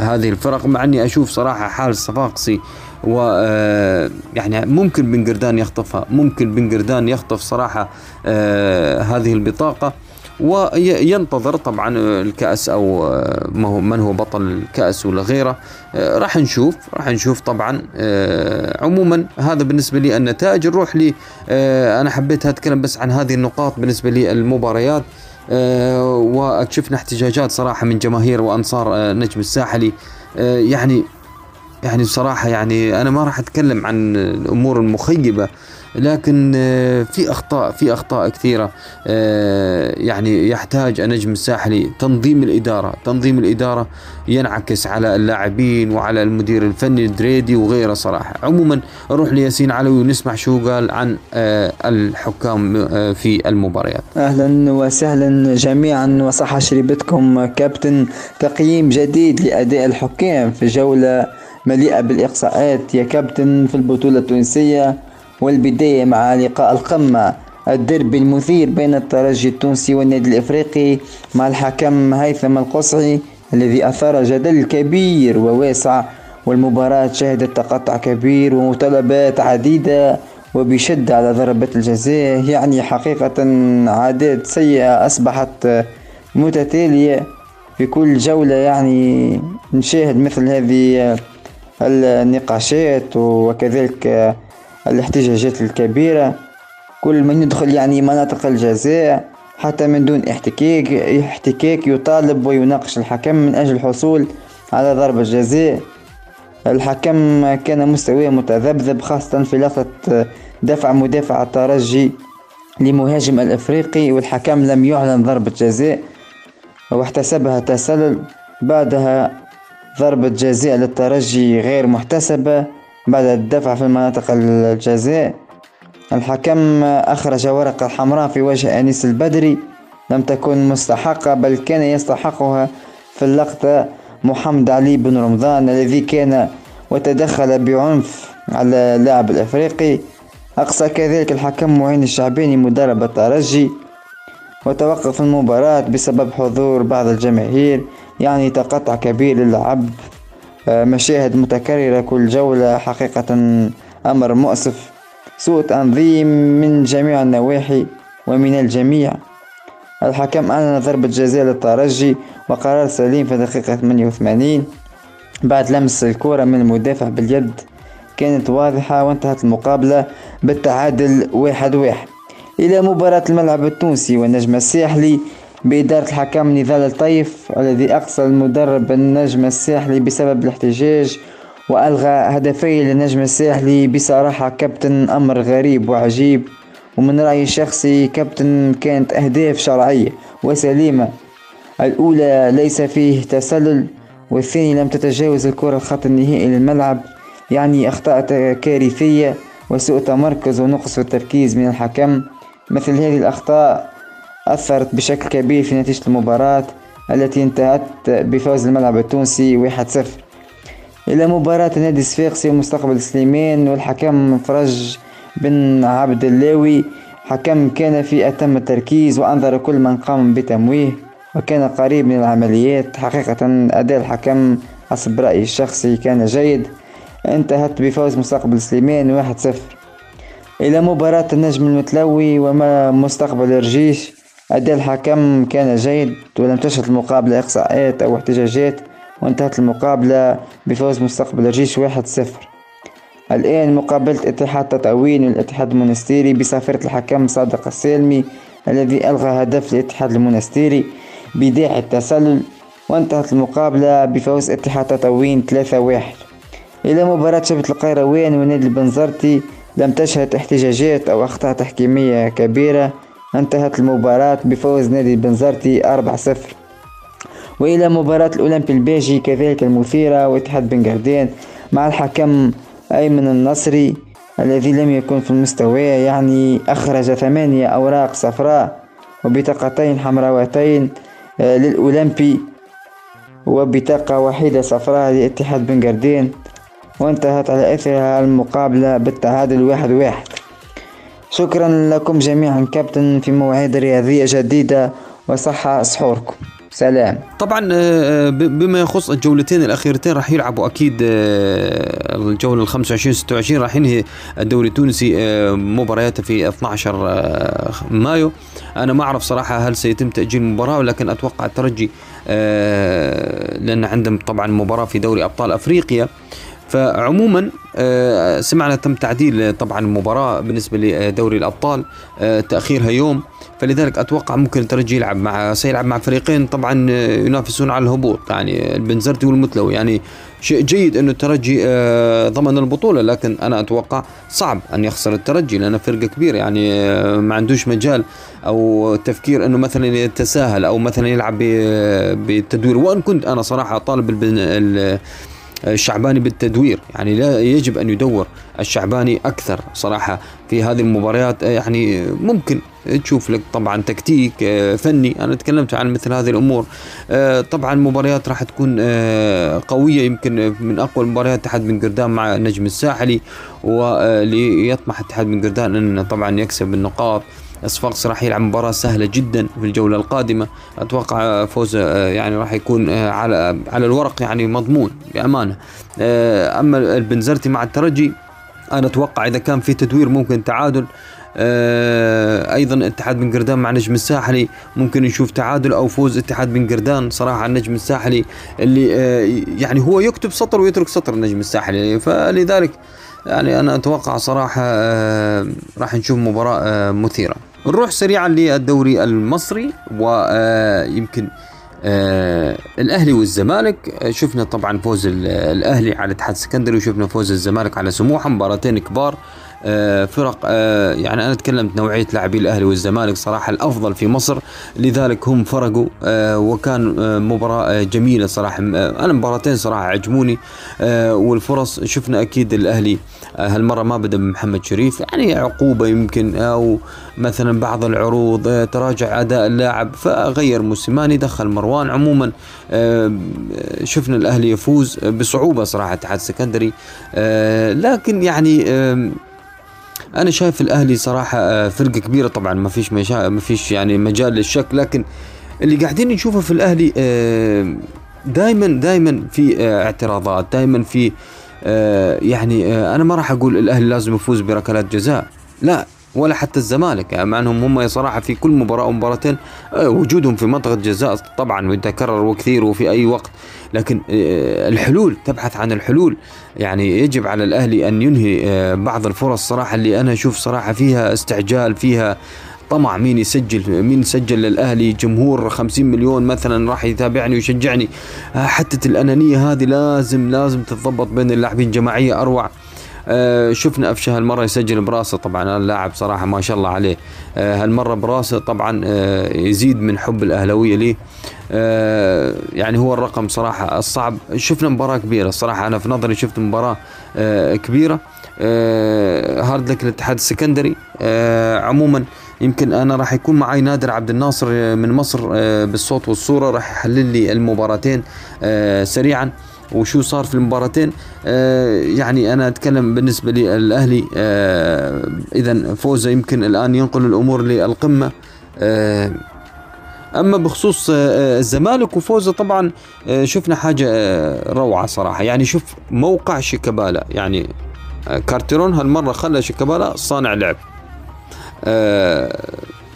A: هذه الفرق. مع إني أشوف صراحة حال الصفاقسي و آه، يعني ممكن بن قردان يخطفها ممكن بن قردان يخطف صراحة آه، هذه البطاقة وينتظر طبعا الكأس أو من هو بطل الكأس ولا غيره. راح نشوف راح نشوف طبعا عموما هذا بالنسبة لي النتائج نروح لي أنا حبيت أتكلم بس عن هذه النقاط بالنسبة لي المباريات آه، وشفنا احتجاجات صراحة من جماهير وأنصار آه، نجم الساحلي آه، يعني يعني بصراحة يعني أنا ما راح أتكلم عن الأمور المخيبة لكن آه، في أخطاء في أخطاء كثيرة آه، يعني يحتاج النجم الساحلي تنظيم الإدارة تنظيم الإدارة ينعكس على اللاعبين وعلى المدير الفني الدريدي وغيره صراحة. عموما نروح لياسين علوي ونسمع شو قال عن آه، الحكام في المباريات.
B: أهلا وسهلا جميعا وصحة شريبتكم كابتن تقييم جديد لأداء الحكام في جولة مليئة بالإقصاءات. يا كابتن في البطولة التونسية والبداية مع لقاء القمة الدربي المثير بين الترجي التونسي والنادي الإفريقي مع الحكم هيثم القصعي الذي أثار جدل كبير وواسع والمباراة شهدت تقطع كبير ومطالبات عديدة وبشدة على ضربة الجزاء. يعني حقيقة عادات سيئة أصبحت متتالية في كل جولة. يعني نشاهد مثل هذه النقاشات وكذلك الاحتجاجات الكبيرة. كل من يدخل يعني مناطق الجزاء حتى من دون احتكاك احتكاك يطالب ويناقش الحكم من أجل الحصول على ضربة جزاء الحكم كان مستواه متذبذب خاصة في لقطة دفع مدافع الترجي لمهاجم الإفريقي والحكم لم يعلن ضربة جزاء واحتسبها تسلل. بعدها ضربة جزاء للترجي غير محتسبة بعد الدفع في مناطق الجزاء. الحكم أخرج ورقة حمراء في وجه أنيس البدري لم تكن مستحقة بل كان يستحقها في اللقطة محمد علي بن رمضان الذي كان وتدخل بعنف على اللاعب الأفريقي. أقصى كذلك الحكم معين الشعباني مدرب الترجي وتوقف المباراة بسبب حضور بعض الجماهير يعني تقطع كبير للعب آه، مشاهد متكررة كل جولة حقيقة أمر مؤسف. سوء تنظيم من جميع النواحي ومن الجميع. الحكم أعلن ضربة جزاء للترجي وقرار سليم في دقيقة 88 بعد لمس الكرة من المدافع باليد. كانت واضحة وانتهت المقابلة بالتعادل واحد واحد. إلى مباراة الملعب التونسي والنجم الساحلي بإدارة الحكم نضال الطيف الذي أقصى المدرب النجم الساحلي بسبب الاحتجاج وألغى هدفي للنجم الساحلي بصراحة كابتن أمر غريب وعجيب. ومن رأيي الشخصي كابتن كانت أهداف شرعية وسليمة. الأولى ليس فيه تسلل والثاني لم تتجاوز الكرة الخط النهائي للملعب يعني أخطاء كارثية وسوء تمركز ونقص في التركيز من الحكم. مثل هذه الأخطاء أثرت بشكل كبير في نتيجة المباراة التي انتهت بفوز الملعب التونسي 1-0 إلى مباراة النادي الصفاقسي ومستقبل سليمان والحكم فرج بن عبد اللاوي حكم كان في أتم التركيز وأنظر كل من قام بتمويه وكان قريب من العمليات. حقيقة أداء الحكم حسب رأيي الشخصي كان جيد. انتهت بفوز مستقبل سليمان واحد صفر. إلى مباراة النجم المتلوي وما مستقبل الرجيش أداء الحكم كان جيد ولم تشهد المقابلة إقصاءات أو احتجاجات وانتهت المقابلة بفوز مستقبل الرجيش واحد صفر. الآن مقابلة اتحاد تطاوين والاتحاد المونستيري بصافرة الحكم صادق السالمي الذي ألغى هدف الاتحاد المونستيري بداعي التسلل وانتهت المقابلة بفوز اتحاد تطاوين ثلاثة واحد. إلى مباراة شبيبة القيروان ونادي البنزرتي لم تشهد احتجاجات أو أخطاء تحكيمية كبيرة انتهت المباراة بفوز نادي البنزرتي 4-0 وإلى مباراة الأولمبي الباجي كذلك المثيرة واتحاد بن قردان مع الحكم أيمن النصري الذي لم يكن في المستوى يعني أخرج ثمانية أوراق صفراء وبطاقتين حمراوتين آه، للأولمبي وبطاقة وحيدة صفراء لاتحاد بن قردان وانتهت على إثرها المقابلة بالتعادل واحد واحد. شكرا لكم جميعا كابتن في مواعيد رياضية جديدة وصحة سحوركم سلام.
A: طبعا آه، بما يخص الجولتين الأخيرتين راح يلعبوا أكيد آه، الجولة ال 25 26 راح ينهي الدوري التونسي آه، مبارياته في 12 مايو. أنا ما أعرف صراحة هل سيتم تأجيل المباراة ولكن أتوقع الترجي لأن عندهم طبعا مباراة في دوري أبطال أفريقيا. فعموما آه، سمعنا تم تعديل طبعا المباراة بالنسبة لدوري الأبطال آه، تأخيرها يوم. فلذلك أتوقع ممكن الترجي يلعب مع سيلعب مع فريقين طبعا آه، ينافسون على الهبوط. يعني البنزرتي والمتلو يعني شيء جيد إنه الترجي ضمن البطولة لكن أنا أتوقع صعب أن يخسر الترجي لأنه فرقة كبيرة. يعني ما عندوش مجال أو تفكير إنه مثلا يتساهل أو مثلا يلعب بالتدوير وإن كنت أنا صراحة طالب الشعباني بالتدوير. يعني لا يجب أن يدور الشعباني أكثر صراحة في هذه المباريات. يعني ممكن تشوف لك طبعا تكتيك آه، فني. أنا تكلمت عن مثل هذه الأمور. آه، طبعا مباريات راح تكون آه، قوية. يمكن من أقوى المباريات اتحاد بن قردان مع النجم الساحلي وليطمح اتحاد بن قردان إنه طبعا يكسب النقاط. صفاقس راح يلعب مباراة سهلة جدا في الجولة القادمة. أتوقع فوز يعني راح يكون على على الورق يعني مضمون بأمانة. أما البنزرتي مع الترجي أنا أتوقع إذا كان في تدوير ممكن تعادل. أيضا اتحاد بن قردان مع نجم الساحلي ممكن نشوف تعادل أو فوز اتحاد بن قردان صراحة النجم الساحلي اللي يعني هو يكتب سطر ويترك سطر النجم الساحلي. فلذلك يعني أنا أتوقع صراحة راح نشوف مباراة مثيرة. نروح سريعا للدوري المصري ويمكن آه الأهلي والزمالك. شفنا طبعا فوز الأهلي على الاتحاد السكندري وشفنا فوز الزمالك على سموحة. مباراتين كبار. آه، فرق آه، يعني أنا تكلمت نوعية لاعبي الأهلي والزمالك صراحة الأفضل في مصر لذلك هم فرقوا آه، وكان مباراة جميلة صراحة أنا مباراتين صراحة عجبوني والفرص شفنا أكيد الأهلي هالمرة ما بدأ بمحمد شريف يعني عقوبة يمكن أو مثلا بعض العروض تراجع أداء اللاعب فغير موسيماني دخل مروان عموما شفنا الأهلي يفوز بصعوبة صراحة اتحاد السكندري لكن يعني أنا شايف الأهلي صراحة آه، فرقة كبيرة طبعا ما فيش. ما فيش يعني مجال للشك لكن اللي قاعدين نشوفه في الأهلي دائما دائما في اعتراضات دائما في يعني أنا ما راح أقول الأهلي لازم يفوز بركلات جزاء لا ولا حتى الزمالك يعني مع أنهم هم صراحة في كل مباراة ومباراتين آه، وجودهم في منطقة جزاء طبعا ويتكرر وكثير وفي أي وقت لكن آه، الحلول تبحث عن الحلول يعني يجب على الأهلي أن ينهي آه، بعض الفرص صراحة اللي أنا أشوف صراحة فيها استعجال فيها طمع مين يسجل مين سجل للأهلي جمهور 50 مليون مثلا راح يتابعني ويشجعني. حتى الأنانية هذه لازم لازم تتضبط بين اللاعبين جماعية أروع. شفنا أفشة هالمرة يسجل براسه. طبعا اللاعب صراحة ما شاء الله عليه. آه، هالمرة براسه طبعا آه، يزيد من حب الأهلاوية ليه يعني هو الرقم صراحة الصعب. شفنا مباراة كبيرة الصراحه أنا في نظري شفت مباراة كبيرة. هارد لك الاتحاد السكندري. عموما يمكن أنا راح يكون معي نادر عبد الناصر من مصر بالصوت والصورة. راح يحلل لي المباراتين سريعا. وشو صار في المباراتين. آه يعني أنا أتكلم بالنسبة لي الاهلي آه إذا فوزه يمكن الآن ينقل الأمور للقمة. آه أما بخصوص الزمالك وفوزه طبعا شفنا حاجة روعة صراحة. يعني شوف موقع شيكابالا. يعني كارتيرون هالمرة خلى شيكابالا صانع لعب.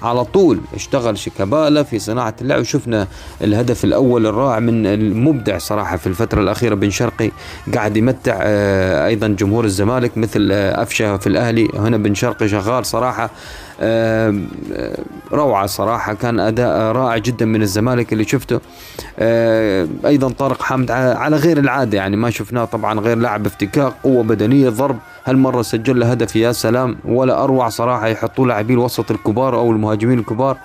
A: على طول. اشتغل شيكابالا في صناعة اللعب. وشفنا الهدف الأول الرائع من المبدع صراحة في الفترة الأخيرة. بن شرقي قاعد يمتع آه، أيضا جمهور الزمالك مثل آه، أفشة في الأهلي. هنا بن شرقي شغال صراحة آه، روعة صراحة كان أداء رائع جدا من الزمالك اللي شفته. أيضا طارق حامد على غير العادة يعني ما شفناه طبعا غير لاعب افتكاك قوة بدنية ضرب. هالمرة سجل له هدف يا سلام ولا أروع صراحة يحطوا لاعبين الوسط الكبار أو المهاجمين الكبار.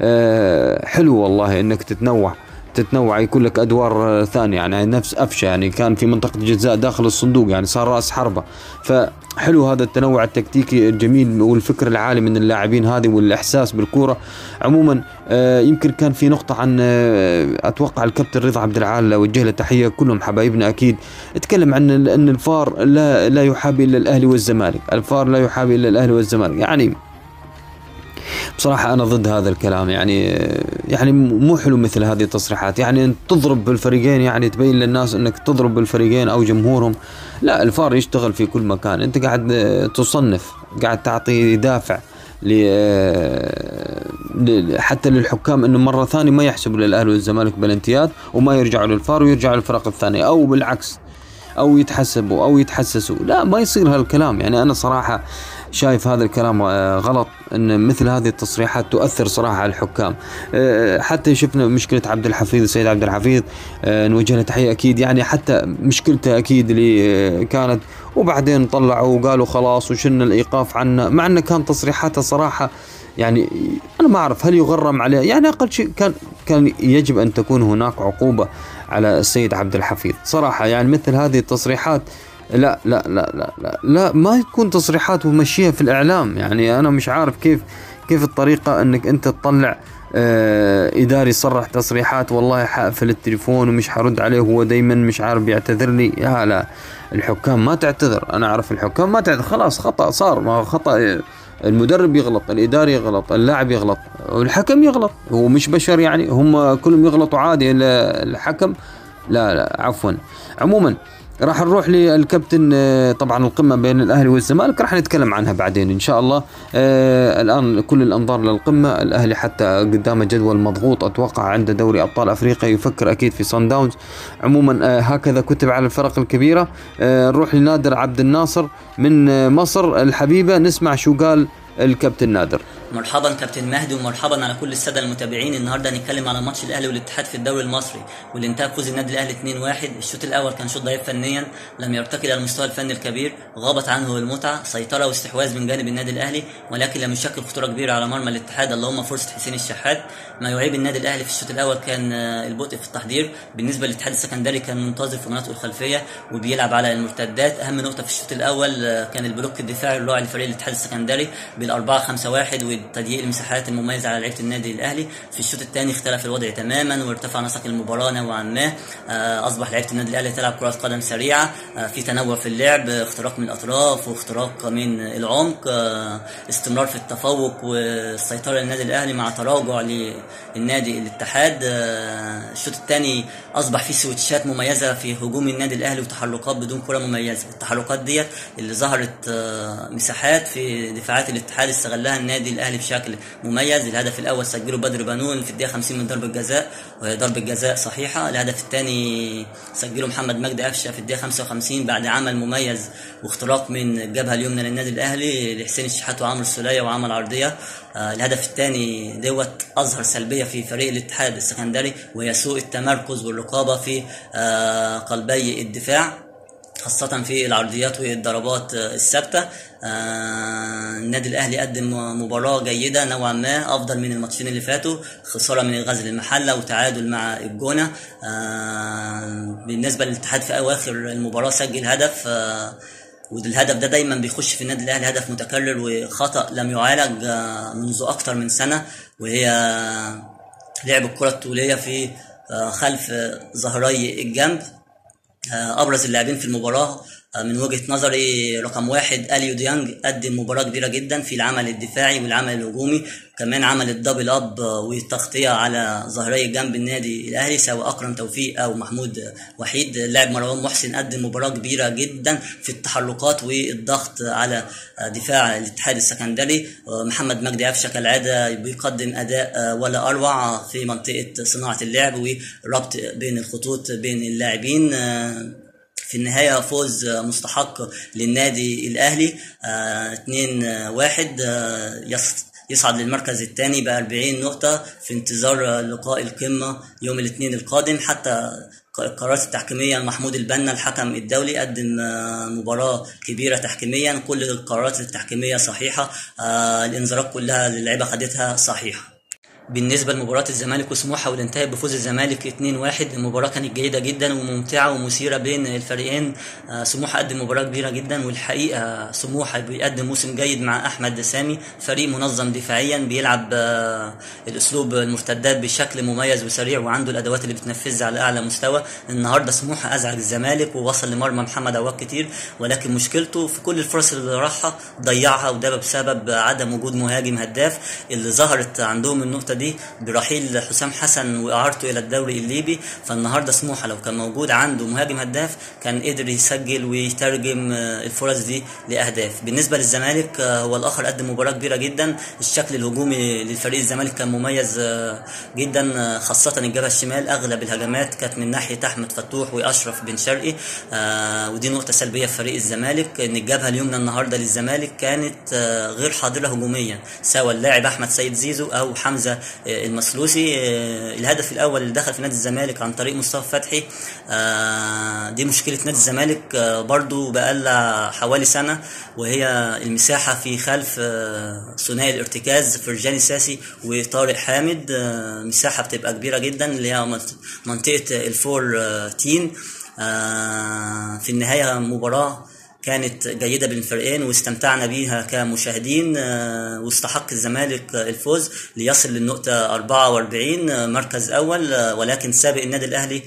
A: أه حلو والله إنك تتنوع. تتنوع يكون لك أدوار ثانية. يعني نفس أفشة يعني كان في منطقة الجزاء داخل الصندوق يعني صار رأس حربة. فحلو هذا التنوع التكتيكي الجميل والفكر العالي من اللاعبين هذه والإحساس بالكورة. عموما آه يمكن كان في نقطة عن آه أتوقع الكابتن رضا عبد العال وجه له تحية كلهم حبايبنا أكيد. أتكلم عن أن الفار لا لا يحابي إلا الأهلي والزمالك. الفار لا يحابي إلا الأهلي والزمالك. يعني بصراحة أنا ضد هذا الكلام يعني يعني مو حلو مثل هذه التصريحات. يعني أنت تضرب بالفريقين يعني تبين للناس أنك تضرب بالفريقين أو جمهورهم. لا الفار يشتغل في كل مكان. أنت قاعد تصنف قاعد تعطي دافع حتى للحكام إنه مرة ثانية ما يحسبوا للأهلي والزمالك بلنتيات وما يرجعوا للفار ويرجعوا للفرق الثانية أو بالعكس أو يتحسبوا أو يتحسسوا. لا ما يصير هالكلام. يعني أنا صراحة شايف هذا الكلام آه، غلط إن مثل هذه التصريحات تؤثر صراحة على الحكام. آه، حتى شفنا مشكلة عبد الحفيظ السيد عبد الحفيظ آه، نوجه له تحية أكيد. يعني حتى مشكلته أكيد اللي كانت. وبعدين طلعوا وقالوا خلاص وشلنا الإيقاف عنه مع انه كان تصريحاته صراحة يعني أنا ما أعرف هل يغرم عليه. يعني أقل شيء كان كان يجب أن تكون هناك عقوبة على السيد عبد الحفيظ. صراحة يعني مثل هذه التصريحات لا لا لا لا لا, لا ما تكون تصريحات ومشيها في الإعلام. يعني أنا مش عارف كيف كيف الطريقة إنك أنت تطلع آه إداري يصرح تصريحات والله حقفل التليفون ومش حرد عليه هو دايما مش عارف بيعتذر لي. يا لا الحكام ما تعتذر. أنا أعرف الحكام ما تعتذر. خلاص خطأ صار. ما خطأ المدرب يغلط الإداري يغلط اللاعب يغلط والحكم يغلط. هو مش بشر يعني هم كلهم يغلطوا عادي. الحكم لا لا عفوا. عموما راح نروح للكابتن آه، طبعا القمة بين الأهلي والزمالك راح نتكلم عنها بعدين إن شاء الله. آه الآن كل الأنظار للقمة الأهلي حتى قدامه جدول مضغوط أتوقع عنده دوري أبطال أفريقيا يفكر أكيد في صن داونز عموما آه هكذا كتب على الفرق الكبيرة. آه نروح لنادر عبد الناصر من مصر. الحبيبة نسمع شو قال الكابتن نادر.
C: مرحبا كابتن مهدي ومرحبا على كل السادة المتابعين. النهارده هنتكلم على ماتش الأهلي والاتحاد في الدوري المصري واللي انتهى بفوز النادي الأهلي 2-1 الشوط الأول كان شوط ضعيف فنيا لم يرتقي إلى المستوى الفني الكبير غابت عنه المتعة سيطرة واستحواذ من جانب النادي الأهلي ولكن لم يشكل خطورة كبيرة على مرمى الاتحاد. اللهم فرصة حسين الشحات. ما يعيب النادي الأهلي في الشوط الأول كان آه، البطء في التحضير. بالنسبة للاتحاد السكندري كان منتظر في مناطقه الخلفية وبيلعب على المرتدات. أهم نقطة في الشوط الأول آه، كان ال block الدفاعي الرائع لفريق الاتحاد السكندري بال 4 5 1 وتضييق المساحات المميزة على لعيبة النادي الأهلي. في الشوط الثاني اختلف الوضع تماما وارتفع نسق المباراة نوعا ما. آه، أصبح لعيبة النادي الأهلي تلعب كرة قدم سريعة. آه، في تنوع في اللعب اختراق من الأطراف واختراق من العمق. آه، استمرار في التفوق والسيطرة للنادي الأهلي مع تراجع للنادي الاتحاد. الشوط الثاني أصبح فيه سويتشات مميزة في هجوم النادي الأهلي وتحركات بدون كرة مميزة. التحركات ديت اللي ظهرت مساحات في دفاعات الاتحاد استغلها النادي الأهلي بشكل مميز. الهدف الأول سجله بدر بنون في الدقيقة 50 من ضربة جزاء وهي ضربة جزاء صحيحة. الهدف الثاني سجله محمد مجدي قفشه في الدقيقة 55 بعد عمل مميز واختراق من الجبهه اليمنى للنادي الأهلي لحسين الشحات وعمرو السولية وعمل عرضية. آه، الهدف الثاني دوت اظهر سلبية في فريق الاتحاد السكندري وهي سوء التمركز والرقابة في آه، قلبي الدفاع. خاصة في العرضيات والضربات الثابتة. آه، النادي الأهلي قدم مباراة جيدة نوعا ما أفضل من الماتشين اللي فاتوا خسارة من الغزل المحلة وتعادل مع الجونة. آه، بالنسبة للاتحاد في أواخر المباراة سجل هدف. آه، والهدف ده دايما بيخش في النادي الأهلي هدف متكرر وخطأ لم يعالج منذ أكثر من سنة وهي لعب الكرة الطوليه في خلف ظهري الجنب. أبرز اللاعبين في المباراة. آه، من وجهة نظري رقم واحد اليو ديانج قدم مباراة كبيرة جدا في العمل الدفاعي والعمل الهجومي كمان عمل ال double up والتغطية على ظهري جنب النادي الأهلي سواء أكرم توفيق أو محمود وحيد. اللاعب مروان محسن قدم مباراة كبيرة جدا في التحركات والضغط على دفاع الاتحاد السكندري. محمد مجدي قفشه كالعاده بيقدم أداء ولا أروع في منطقة صناعة اللعب وربط بين الخطوط بين اللاعبين. في النهاية فوز مستحق للنادي الأهلي 2 واحد يصعد للمركز الثاني ب 40 نقطة في انتظار لقاء القمة يوم الاثنين القادم. حتى القرارات التحكيمية محمود البنا الحكم الدولي قدم آه، مباراة كبيرة تحكيميا. كل القرارات التحكيمية صحيحة آه، الانذارات كلها اللعيبة خدتها صحيحة. بالنسبة لمباراة الزمالك وسموحة واللي انتهت بفوز الزمالك 2-1 المباراة كانت جيدة جدا وممتعة ومثيرة بين الفريقين. آه، سموحة قدم مباراة كبيرة جدا والحقيقة سموحة بيقدم موسم جيد مع أحمد سامي فريق منظم دفاعيا بيلعب آه، الأسلوب المرتدات بشكل مميز وسريع وعنده الأدوات اللي بتنفذها على أعلى مستوى. النهاردة سموحة أزعج الزمالك ووصل لمرمى محمد عواد كتير ولكن مشكلته في كل الفرص اللي راحها ضيعها وده بسبب عدم وجود مهاجم هداف. اللي ظهرت عندهم النقطة دي برحيل حسام حسن وإعارته إلى الدوري الليبي. فالنهاردة سموحة لو كان موجود عنده مهاجم هداف كان قدر يسجل ويترجم آه، الفرص دي لأهداف. بالنسبة للزمالك آه، هو الآخر قدم مباراة كبيرة جدا. الشكل الهجومي للفريق الزمالك كان مميز آه، جدا خاصة الجبهة الشمال. أغلب الهجمات كانت من ناحية أحمد فتوح وأشرف بن شرقي ودي نقطة سلبية في فريق الزمالك إن الجبهة اليمنى النهارده للزمالك كانت غير حاضرة هجوميا سواء اللاعب أحمد سيد زيزو أو حمزة آه، المسلوسي آه، الهدف الأول اللي دخل في نادي الزمالك عن طريق مصطفى فتحي آه، دي مشكلة نادي الزمالك آه، برضو بقالها حوالي سنة وهي المساحة في خلف ثنائي الارتكاز فرجاني ساسي وطارق حامد مساحة بتبقى كبيرة جدا اللي هي منط- منطقة الفور تين في النهاية مباراة كانت جيدة بين الفريقين واستمتعنا بيها كمشاهدين آه، واستحق الزمالك الفوز ليصل للنقطة 44 آه، مركز أول آه، ولكن سابق النادي الأهلي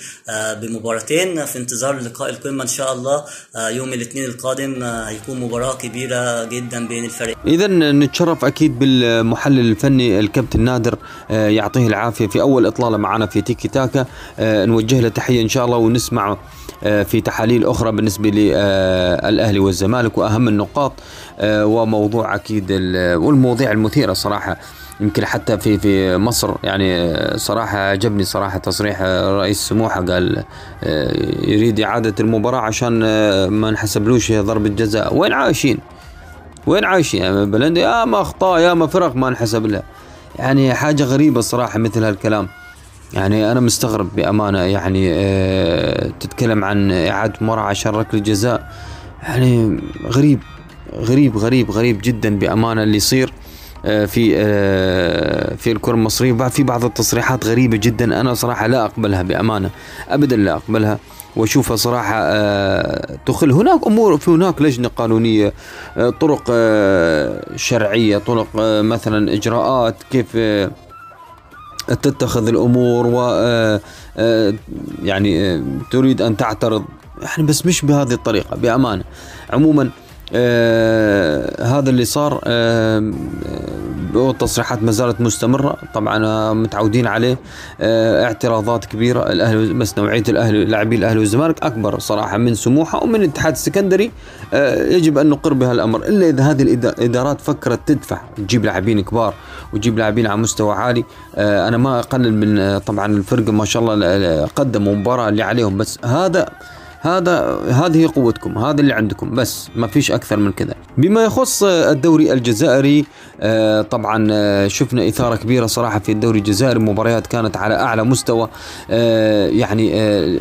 C: بمباراتين في انتظار لقاء القمة إن شاء الله يوم الاثنين القادم هيكون مباراة كبيرة جدا بين الفريقين
A: اذا نتشرف أكيد بالمحلل الفني الكابتن نادر يعطيه العافية في أول إطلالة معنا في تيكي تاكا نوجه له تحية إن شاء الله ونسمع في تحاليل أخرى بالنسبة للأهلي والزمالك وأهم النقاط آه، وموضوع أكيد ال- والمواضيع المثيرة صراحة. يمكن حتى في في مصر يعني آه، صراحة عجبني صراحة تصريح آه، رئيس سموحة قال آه، يريد إعادة المباراة عشان آه، ما نحسبلوش ضربة جزاء. وين عايشين؟ وين عايشين؟ يعني بلندي؟ يا ما أخطاء يا ما فرق ما انحسب لها. يعني حاجة غريبة صراحة مثل هالكلام. يعني أنا مستغرب بأمانة يعني آه تتكلم عن إعادة مباراه عشان ركله جزاء يعني غريب غريب غريب غريب جدا بأمانة اللي يصير آه، في آه، في الكرة المصرية. في بعض التصريحات غريبة جدا أنا صراحة لا أقبلها بأمانة ابدا لا أقبلها. وأشوفها صراحة آه، تخل. هناك أمور في هناك لجنة قانونية آه، طرق آه، شرعية طرق مثلا إجراءات كيف تتخذ الأمور و يعني تريد أن تعترض. يعني بس مش بهذه الطريقة بأمانة. عموما آه هذا اللي صار آه والتصريحات ما زالت مستمرة. طبعا متعودين عليه. آه اعتراضات كبيرة. الأهلي بس نوعية الأهلي لاعبين الأهلي والزمالك أكبر صراحة من سموحة ومن الاتحاد السكندري. آه يجب أن نقر بها الأمر. إلا إذا هذه الإدارات فكرت تدفع تجيب لاعبين كبار وتجيب لاعبين على مستوى عالي. آه أنا ما أقلل من آه، طبعا الفرقة ما شاء الله قدموا مباراة اللي عليهم. بس هذا هذا هذه قوتكم هذا اللي عندكم بس ما فيش أكثر من كذا. بما يخص الدوري الجزائري آه، طبعا آه، شفنا إثارة كبيرة صراحة في الدوري الجزائري مباريات كانت على أعلى مستوى. آه، يعني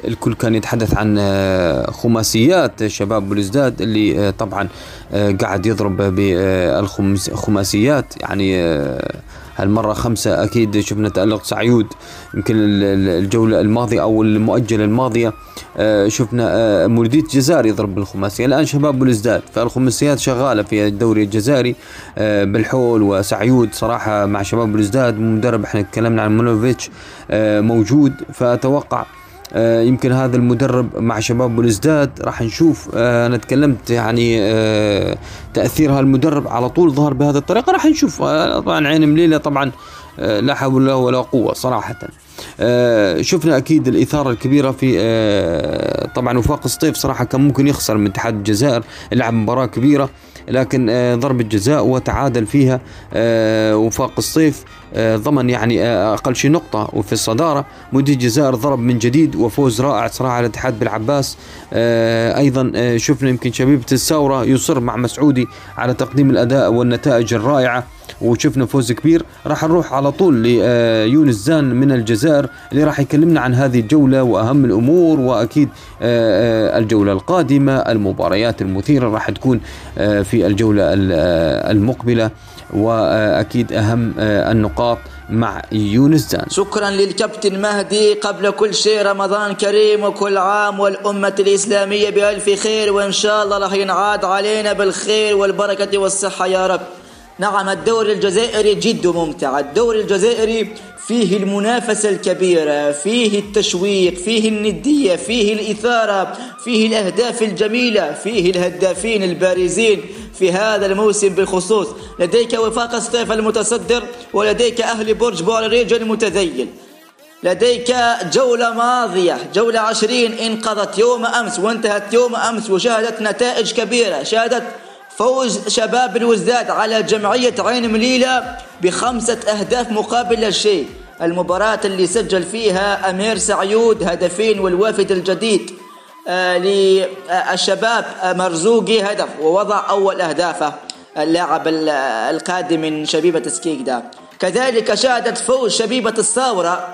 A: الكل كان يتحدث عن خماسيات شباب بلوزداد اللي طبعا قاعد يضرب بالخماسيات يعني هالمرة خمسة أكيد شفنا تألق سعيود. يمكن الجولة الماضية أو المؤجلة الماضية آه، شفنا آه، مولودية الجزائر يضرب بالخماسية الآن شباب بلزداد فالخماسيات شغالة في الدوري الجزائري آه، بالحول وسعيود صراحة مع شباب بلزداد مدرب إحنا تكلمنا عن مونوفيتش موجود. فأتوقع يمكن هذا المدرب مع شباب بلزداد راح نشوف. آه أنا تكلمت يعني آه تأثير هالمدرب على طول ظهر بهذه الطريقة راح نشوف. آه طبعا عين مليلة طبعا آه لا حول له ولا قوة صراحة. آه شفنا أكيد الإثارة الكبيرة في آه طبعا وفاق سطيف صراحة كان ممكن يخسر من اتحاد الجزائر لعب مباراة كبيرة لكن آه ضربة جزاء وتعادل فيها آه وفاق الصيف آه، ضمن يعني آه، أقل شيء نقطة. وفي الصدارة مدير الجزائر ضرب من جديد وفوز رائع صراحة على الاتحاد بالعباس. آه، أيضا شفنا يمكن شبيبة الثورة يصر مع مسعودي على تقديم الأداء والنتائج الرائعة. وشفنا فوز كبير. راح نروح على طول ليونس زان من الجزائر اللي راح يكلمنا عن هذه الجولة وأهم الأمور وأكيد الجولة القادمة المباريات المثيرة راح تكون في الجولة المقبلة. وأكيد أهم آه، النقاط مع يونس زان
D: شكرا للكابتن مهدي. قبل كل شيء رمضان كريم وكل عام والأمة الإسلامية بألف خير وإن شاء الله راح ينعاد علينا بالخير والبركة والصحة يا رب. نعم الدوري الجزائري جد ممتع. الدوري الجزائري فيه المنافسة الكبيرة فيه التشويق فيه الندية فيه الإثارة فيه الأهداف الجميلة فيه الهدافين البارزين في هذا الموسم بالخصوص. لديك وفاق الصيف المتصدر ولديك أهل برج بوريج المتذيل. لديك جولة ماضية جولة عشرين انقضت يوم أمس وانتهت يوم أمس وشهدت نتائج كبيرة. شهدت فوز شباب الوزداد على جمعية عين مليلة بخمسة أهداف مقابل لا شيء المباراة اللي سجل فيها أمير سعيود هدفين والوافد الجديد آه، للشباب مرزوقي هدف ووضع أول أهدافه اللاعب القادم من شبيبة سكيكدا. كذلك شهدت فوز شبيبة الثورة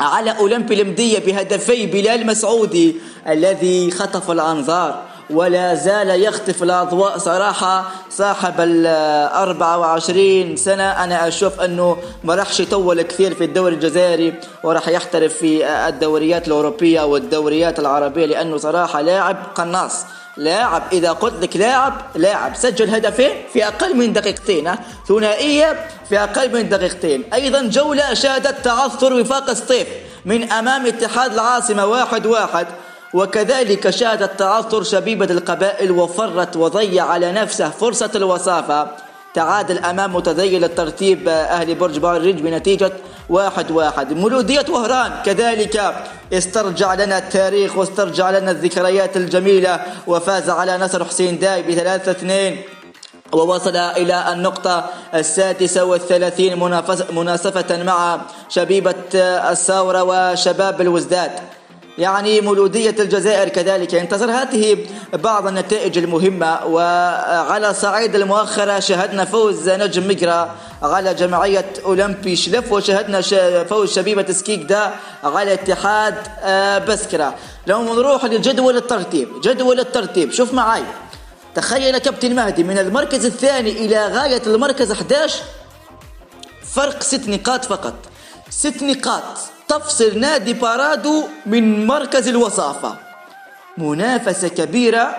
D: على أولمبي المدية بهدفي بلال مسعودي الذي خطف الأنظار. ولا زال يخطف الأضواء صراحة. صاحب ال 24 سنة أنا أشوف أنه ما راحش يطول كثير في الدوري الجزائري وراح يحترف في الدوريات الأوروبية والدوريات العربية لأنه صراحة لاعب قناص. لاعب إذا قلت لك لاعب لاعب. سجل هدفين في أقل من دقيقتين ثنائية في أقل من دقيقتين. أيضا جولة شهدت تعثر وفاق الصيف من أمام اتحاد العاصمة واحد واحد. وكذلك شهدت تعثر شبيبة القبائل وفرت وضيع على نفسه فرصة الوصافة. تعادل أمام متذيل الترتيب أهل برج بارج بنتيجة واحد واحد. مولودية وهران كذلك استرجع لنا التاريخ واسترجع لنا الذكريات الجميلة وفاز على نصر حسين داي بثلاثة اثنين. ووصل إلى النقطة السادسة والثلاثين مناسفة مع شبيبة الثورة وشباب الوزداد. يعني مولودية الجزائر كذلك. ينتصر هذه بعض النتائج المهمة. وعلى صعيد المؤخرة شهدنا فوز نجم مجرى على جمعية أولمبي شلف وشهدنا فوز شبيبة سكيكدا على اتحاد آه، بسكرة. لو نروح لجدول الترتيب. جدول الترتيب. شوف معي تخيل كابتن مهدي من المركز الثاني إلى غاية المركز 11 فرق ست نقاط فقط. ست نقاط. تفصل نادي بارادو من مركز الوصافة. منافسة كبيرة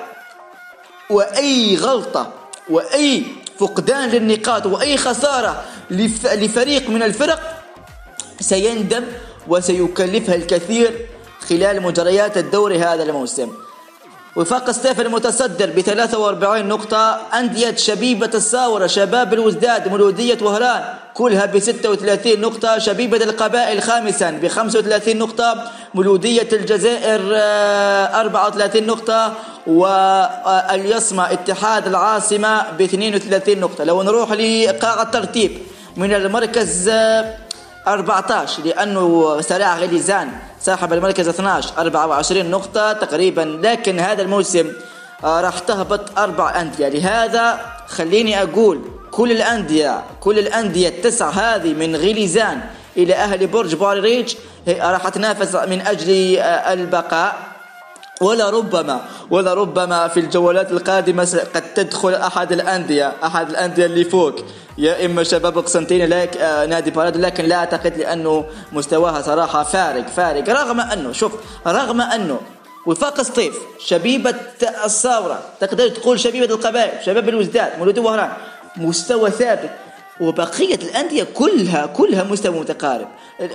D: وأي غلطة وأي فقدان للنقاط وأي خسارة لفريق من الفرق سيندم وسيكلفها الكثير خلال مجريات الدوري هذا الموسم. وفاق ستيف المتصدر ب 43 نقطة. أندية شبيبة الساورة شباب الوزداد مولودية وهران كلها ب 36 نقطة. شبيبة القبائل خامسا ب 35 نقطة. مولودية الجزائر 34 آه، نقطة. واليصمة اتحاد العاصمة ب 32 نقطة. لو نروح لقاع الترتيب من المركز 14 لأنه سراع غليزان صاحب المركز 12 24 نقطة تقريبا لكن هذا الموسم آه، راح تهبط أربع أندية. لهذا خليني أقول كل الأندية كل الأندية التسعة هذه من غليزان إلى أهل برج باريريج راح تنافس من أجل آه، البقاء. ولا ربما ولا ربما في الجولات القادمة قد تدخل أحد الأندية أحد الأندية اللي فوق. يا إما شباب قسنطينه لك آه نادي بارادو لكن لا أعتقد لأنه مستواها صراحة فارق فارق. رغم أنه شوف رغم أنه وفاق سطيف شبيبة الثورة تقدر تقول شبيبة القبائل شباب الوزداد مولود وهران مستوى ثابت. وبقية الأندية كلها كلها مستوى متقارب.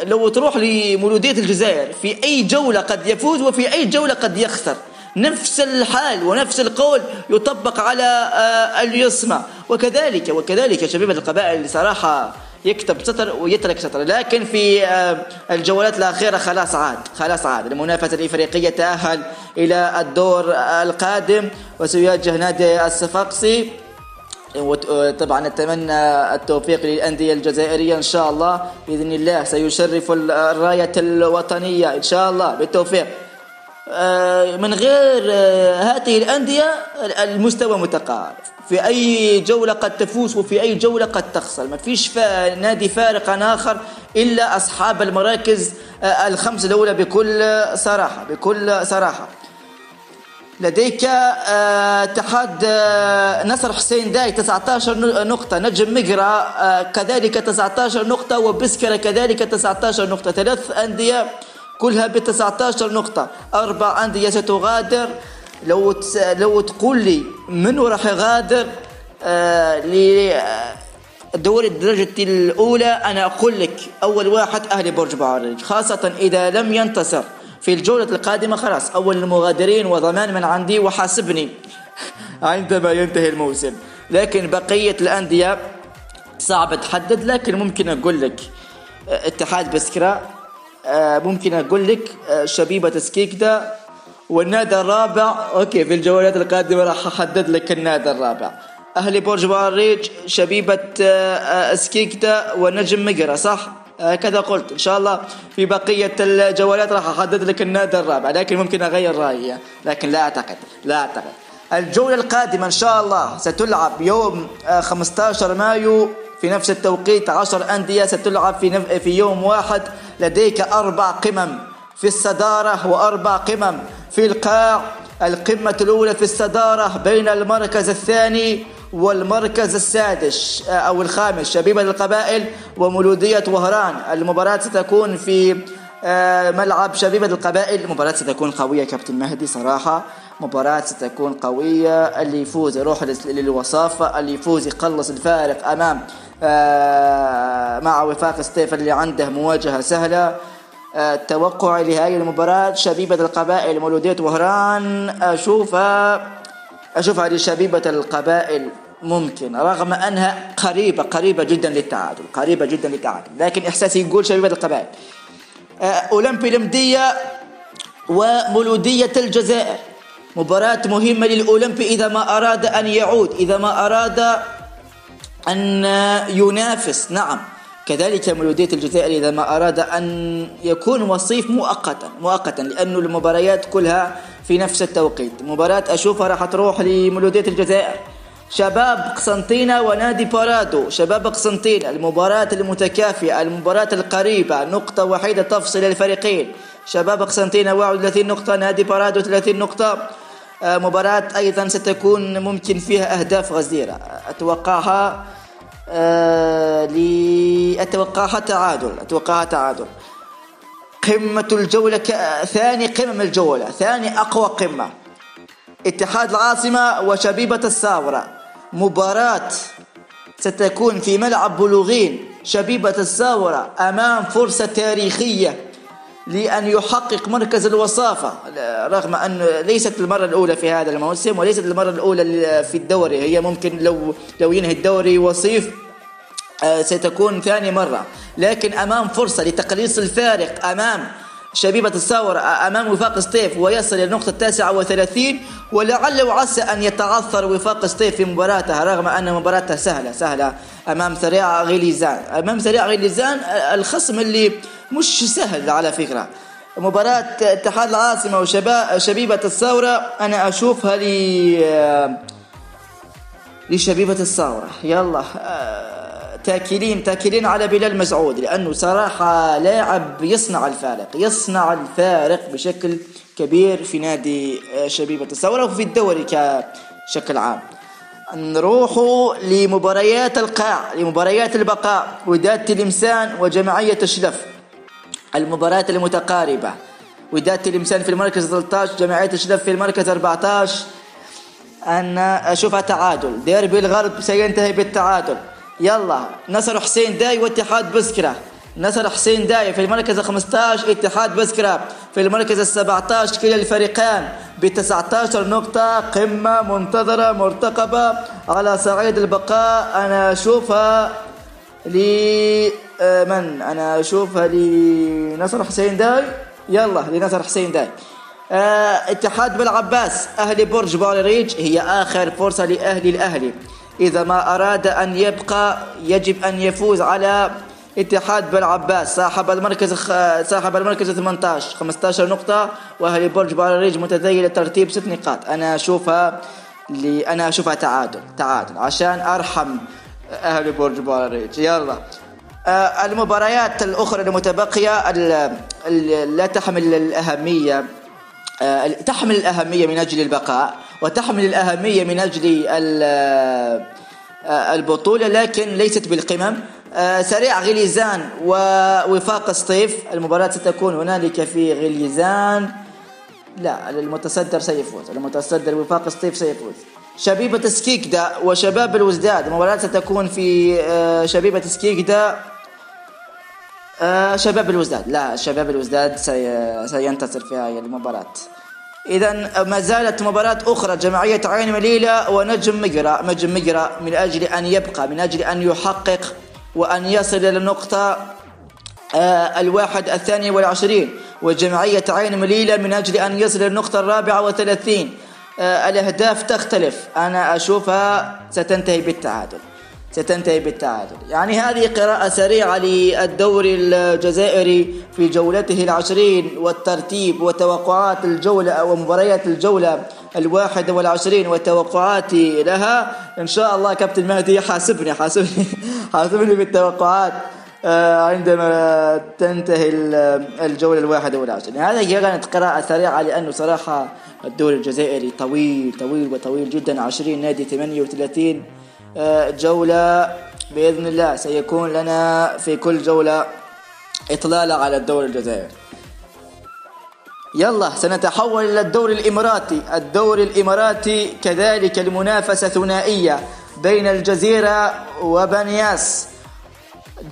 D: لو تروح لمولودية الجزائر في أي جولة قد يفوز وفي أي جولة قد يخسر. نفس الحال ونفس القول يطبق على آه، اليصمة وكذلك وكذلك شبيبة القبائل صراحة يكتب سطر ويترك سطر لكن في آه، الجولات الأخيرة خلاص عاد خلاص عاد. المنافسة الإفريقية تأهل إلى الدور القادم. وسيواجه نادي الصفاقسي طبعا نتمنى التوفيق للأندية الجزائرية إن شاء الله. بإذن الله سيشرف الراية الوطنية إن شاء الله. بالتوفيق. آه، من غير آه، هذه الأندية المستوى متقارب. في أي جولة قد تفوز وفي أي جولة قد تخسر. ما فيش نادي فارق عن آخر إلا أصحاب المراكز آه، الخمس الأولى بكل صراحة بكل صراحة. لديك اتحاد نصر حسين داي 19 نقطة. نجم مقرة كذلك 19 نقطة وبسكرة كذلك 19 نقطة. ثلاث أندية كلها ب 19 نقطة. أربع أندية ستغادر. لو لو تقول لي منو راح يغادر آه لدوري الدرجة الأولى أنا أقول لك أول واحد أهلي برج بعرج خاصة إذا لم ينتصر. في الجولة القادمة خلاص. أول المغادرين وضمان من عندي وحاسبني. عندما ينتهي الموسم. لكن بقية الأندية صعب تحدد لكن ممكن أقول لك آه، اتحاد بسكرة آه، ممكن أقول لك آه، شبيبة سكيكدا والنادي الرابع. OK في الجولات القادمة راح أحدد لك النادي الرابع. أهلي برج باريج شبيبه آه، سكيكدا ونجم مقرة صح؟ كذا قلت. إن شاء الله في بقية الجولات راح أحدد لك النادي الرابع لكن ممكن أغير رأيي. لكن لا أعتقد لا أعتقد. الجولة القادمة إن شاء الله ستلعب يوم 15 مايو في نفس التوقيت عشر أندية ستلعب في, نف... في يوم واحد. لديك أربع قمم في الصدارة وأربع قمم في القاع. القمة الأولى في الصدارة بين المركز الثاني والمركز السادس أو الخامس شبيبة القبائل ومولودية وهران. المباراة ستكون في آه، ملعب شبيبة القبائل. المباراة ستكون قوية كابتن مهدي. صراحة مباراة ستكون قوية. اللي يفوز يروح للوصافة اللي يفوز يقلص الفارق أمام آه، مع وفاق ستيف اللي عنده مواجهة سهلة. آه، توقعي لهذه المباراة شبيبة القبائل مولودية وهران. أشوفها أشوفها لشبيبة القبائل. ممكن رغم أنها قريبة قريبة جدا للتعادل قريبة جدا للتعادل لكن إحساسي يقول شبيبة القبائل. آه، أولمبي المدية ومولودية الجزائر. مباراة مهمة للأولمبي إذا ما أراد أن يعود إذا ما أراد أن ينافس. نعم كذلك مولودية الجزائر إذا ما أراد أن يكون وصيف مؤقتا مؤقتا لأن المباريات كلها في نفس التوقيت. مباراة أشوفها راح تروح لمولودية الجزائر. شباب قسنطينة ونادي بارادو. شباب قسنطينة المباراة المتكافئة المباراة القريبة نقطة وحيدة تفصل الفريقين. شباب قسنطينة 31 نقطة نادي بارادو 30 نقطة. آه، مباراة أيضا ستكون ممكن فيها أهداف غزيرة. أتوقعها أه أتوقعها تعادل أتوقعها تعادل. قمة الجولة ثاني قمم الجولة ثاني أقوى قمة. اتحاد العاصمة وشبيبة الثورة. مباراة ستكون في ملعب بلوغين. شبيبة الثورة أمام فرصة تاريخية لأن يحقق مركز الوصافة. رغم أن ليست المرة الأولى في هذا الموسم وليست المرة الأولى في الدوري. هي ممكن لو لو ينهي الدوري وصيف آه، ستكون ثاني مرة. لكن أمام فرصة لتقليص الفارق أمام شبيبة الثورة آه، أمام وفاق سطيف ويصل إلى النقطة التاسعة وثلاثين ولعل وعسى أن يتعثر وفاق سطيف في مباراتها رغم أن مباراتها سهلة سهلة أمام سريع غليزان أمام سريع غليزان آه، الخصم اللي مش سهل على فكرة. مباراة اتحاد العاصمة وشبيبة الثورة أنا أشوفها ل لشبيبة الثورة يلا تاكلين تاكلين على بلال مسعود لأنه صراحة لاعب يصنع الفارق يصنع الفارق بشكل كبير في نادي آه، شبيبة الثورة وفي الدوري كشكل عام. نروح لمباريات القاع لمباريات البقاء وداد تلمسان وجمعية الشلف. المباريات المتقاربة وداد تلمسان في المركز 13 جمعية الشلف في المركز 14 أنا أشوفها تعادل ديربي الغرب سينتهي بالتعادل. يلا. نصر حسين داي واتحاد بسكرة نصر حسين داي في المركز 15 اتحاد بسكرة في المركز 17 كلا الفريقان. ب 19 نقطة قمة منتظرة مرتقبة. على صعيد البقاء أنا أشوفها لمن آه، أنا أشوفها لنصر حسين داي. يلا لنصر حسين داي. آه اتحاد بالعباس أهلي برج باريريج هي آخر فرصة لأهلي الأهلي. إذا ما أراد أن يبقى يجب أن يفوز على اتحاد بالعباس صاحب المركز صاحب المركز 18 15 نقطة وأهلي برج باريج متذيل الترتيب ست نقاط. أنا أشوفها لي أنا أشوفها تعادل تعادل عشان أرحم أهل برج باريج يلا. آه، المباريات الأخرى المتبقية لا تحمل الأهمية آه، تحمل الأهمية من أجل البقاء. وتحمل الأهمية من أجل آه، البطولة لكن ليست بالقمم. آه، سريع غليزان ووفاق سطيف المباراة ستكون هنالك في غليزان. لا المتصدر سيفوز. المتصدر وفاق سطيف سيفوز. شبيبة سكيكدا وشباب الوزداد. المباراة ستكون في شبيبة سكيكدا آه شباب الوزداد. لا شباب الوزداد سي... سينتصر في هذه المباراة. إذا ما زالت مباراة أخرى جمعية عين مليلة ونجم مجرى نجم مجرى من أجل أن يبقى من أجل أن يحقق وأن يصل إلى النقطة آه الواحد الثاني والعشرين. وجمعية عين مليلة من أجل أن يصل إلى النقطة الرابعة وثلاثين آه الأهداف تختلف. أنا أشوفها ستنتهي بالتعادل. ستنتهي بالتعادل. يعني هذه قراءة سريعة للدوري الجزائري في جولته العشرين والترتيب وتوقعات الجولة أو مباريات الجولة الواحدة والعشرين وتوقعاتي لها. إن شاء الله كابتن مهدي حاسبني حاسبني حاسبني بالتوقعات آه، عندما تنتهي الجولة الواحدة والعشرين. هذه كانت قراءة سريعة لأنه صراحة الدوري الجزائري طويل طويل وطويل جدا. 20 نادي 38 آه، جولة بإذن الله سيكون لنا في كل جولة إطلالة على الدوري الجزائري. يلا سنتحول إلى الدوري الإماراتي. الدوري الإماراتي كذلك المنافسة ثنائية بين الجزيرة وبنياس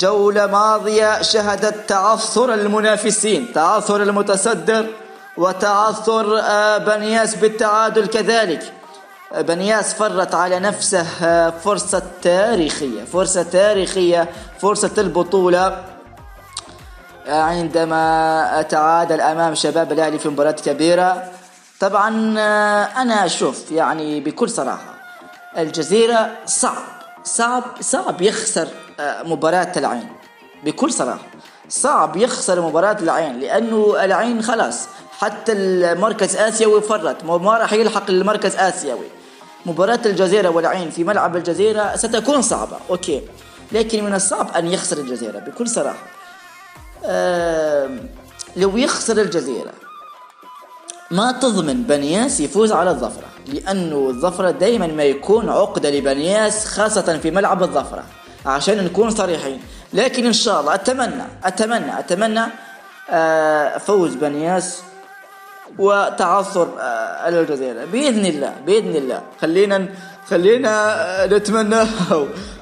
D: جولة ماضية شهدت تعثر المنافسين تعثر المتصدر وتعثر آه، بنياس بالتعادل كذلك. بنياس فرت على نفسه فرصة تاريخية فرصة تاريخية فرصة البطولة. عندما تعادل أمام شباب الأهلي في مباراة كبيرة طبعا أنا أشوف يعني بكل صراحة الجزيرة صعب صعب صعب يخسر مباراة العين. بكل صراحة صعب يخسر مباراة العين لأنه العين خلاص حتى المركز آسيوي فرط ما راح يلحق المركز آسيوي. مباراة الجزيرة والعين في ملعب الجزيرة ستكون صعبة أوكي. لكن من الصعب أن يخسر الجزيرة بكل صراحة. لو يخسر الجزيرة ما تضمن بنياس يفوز على الظفرة لأنه الظفرة دائما ما يكون عقدة لبنياس خاصة في ملعب الظفرة عشان نكون صريحين. لكن إن شاء الله أتمنى أتمنى أتمنى آه، فوز بنياس وتعثر آه، الجزيرة. بإذن الله بإذن الله. خلينا خلينا نتمنى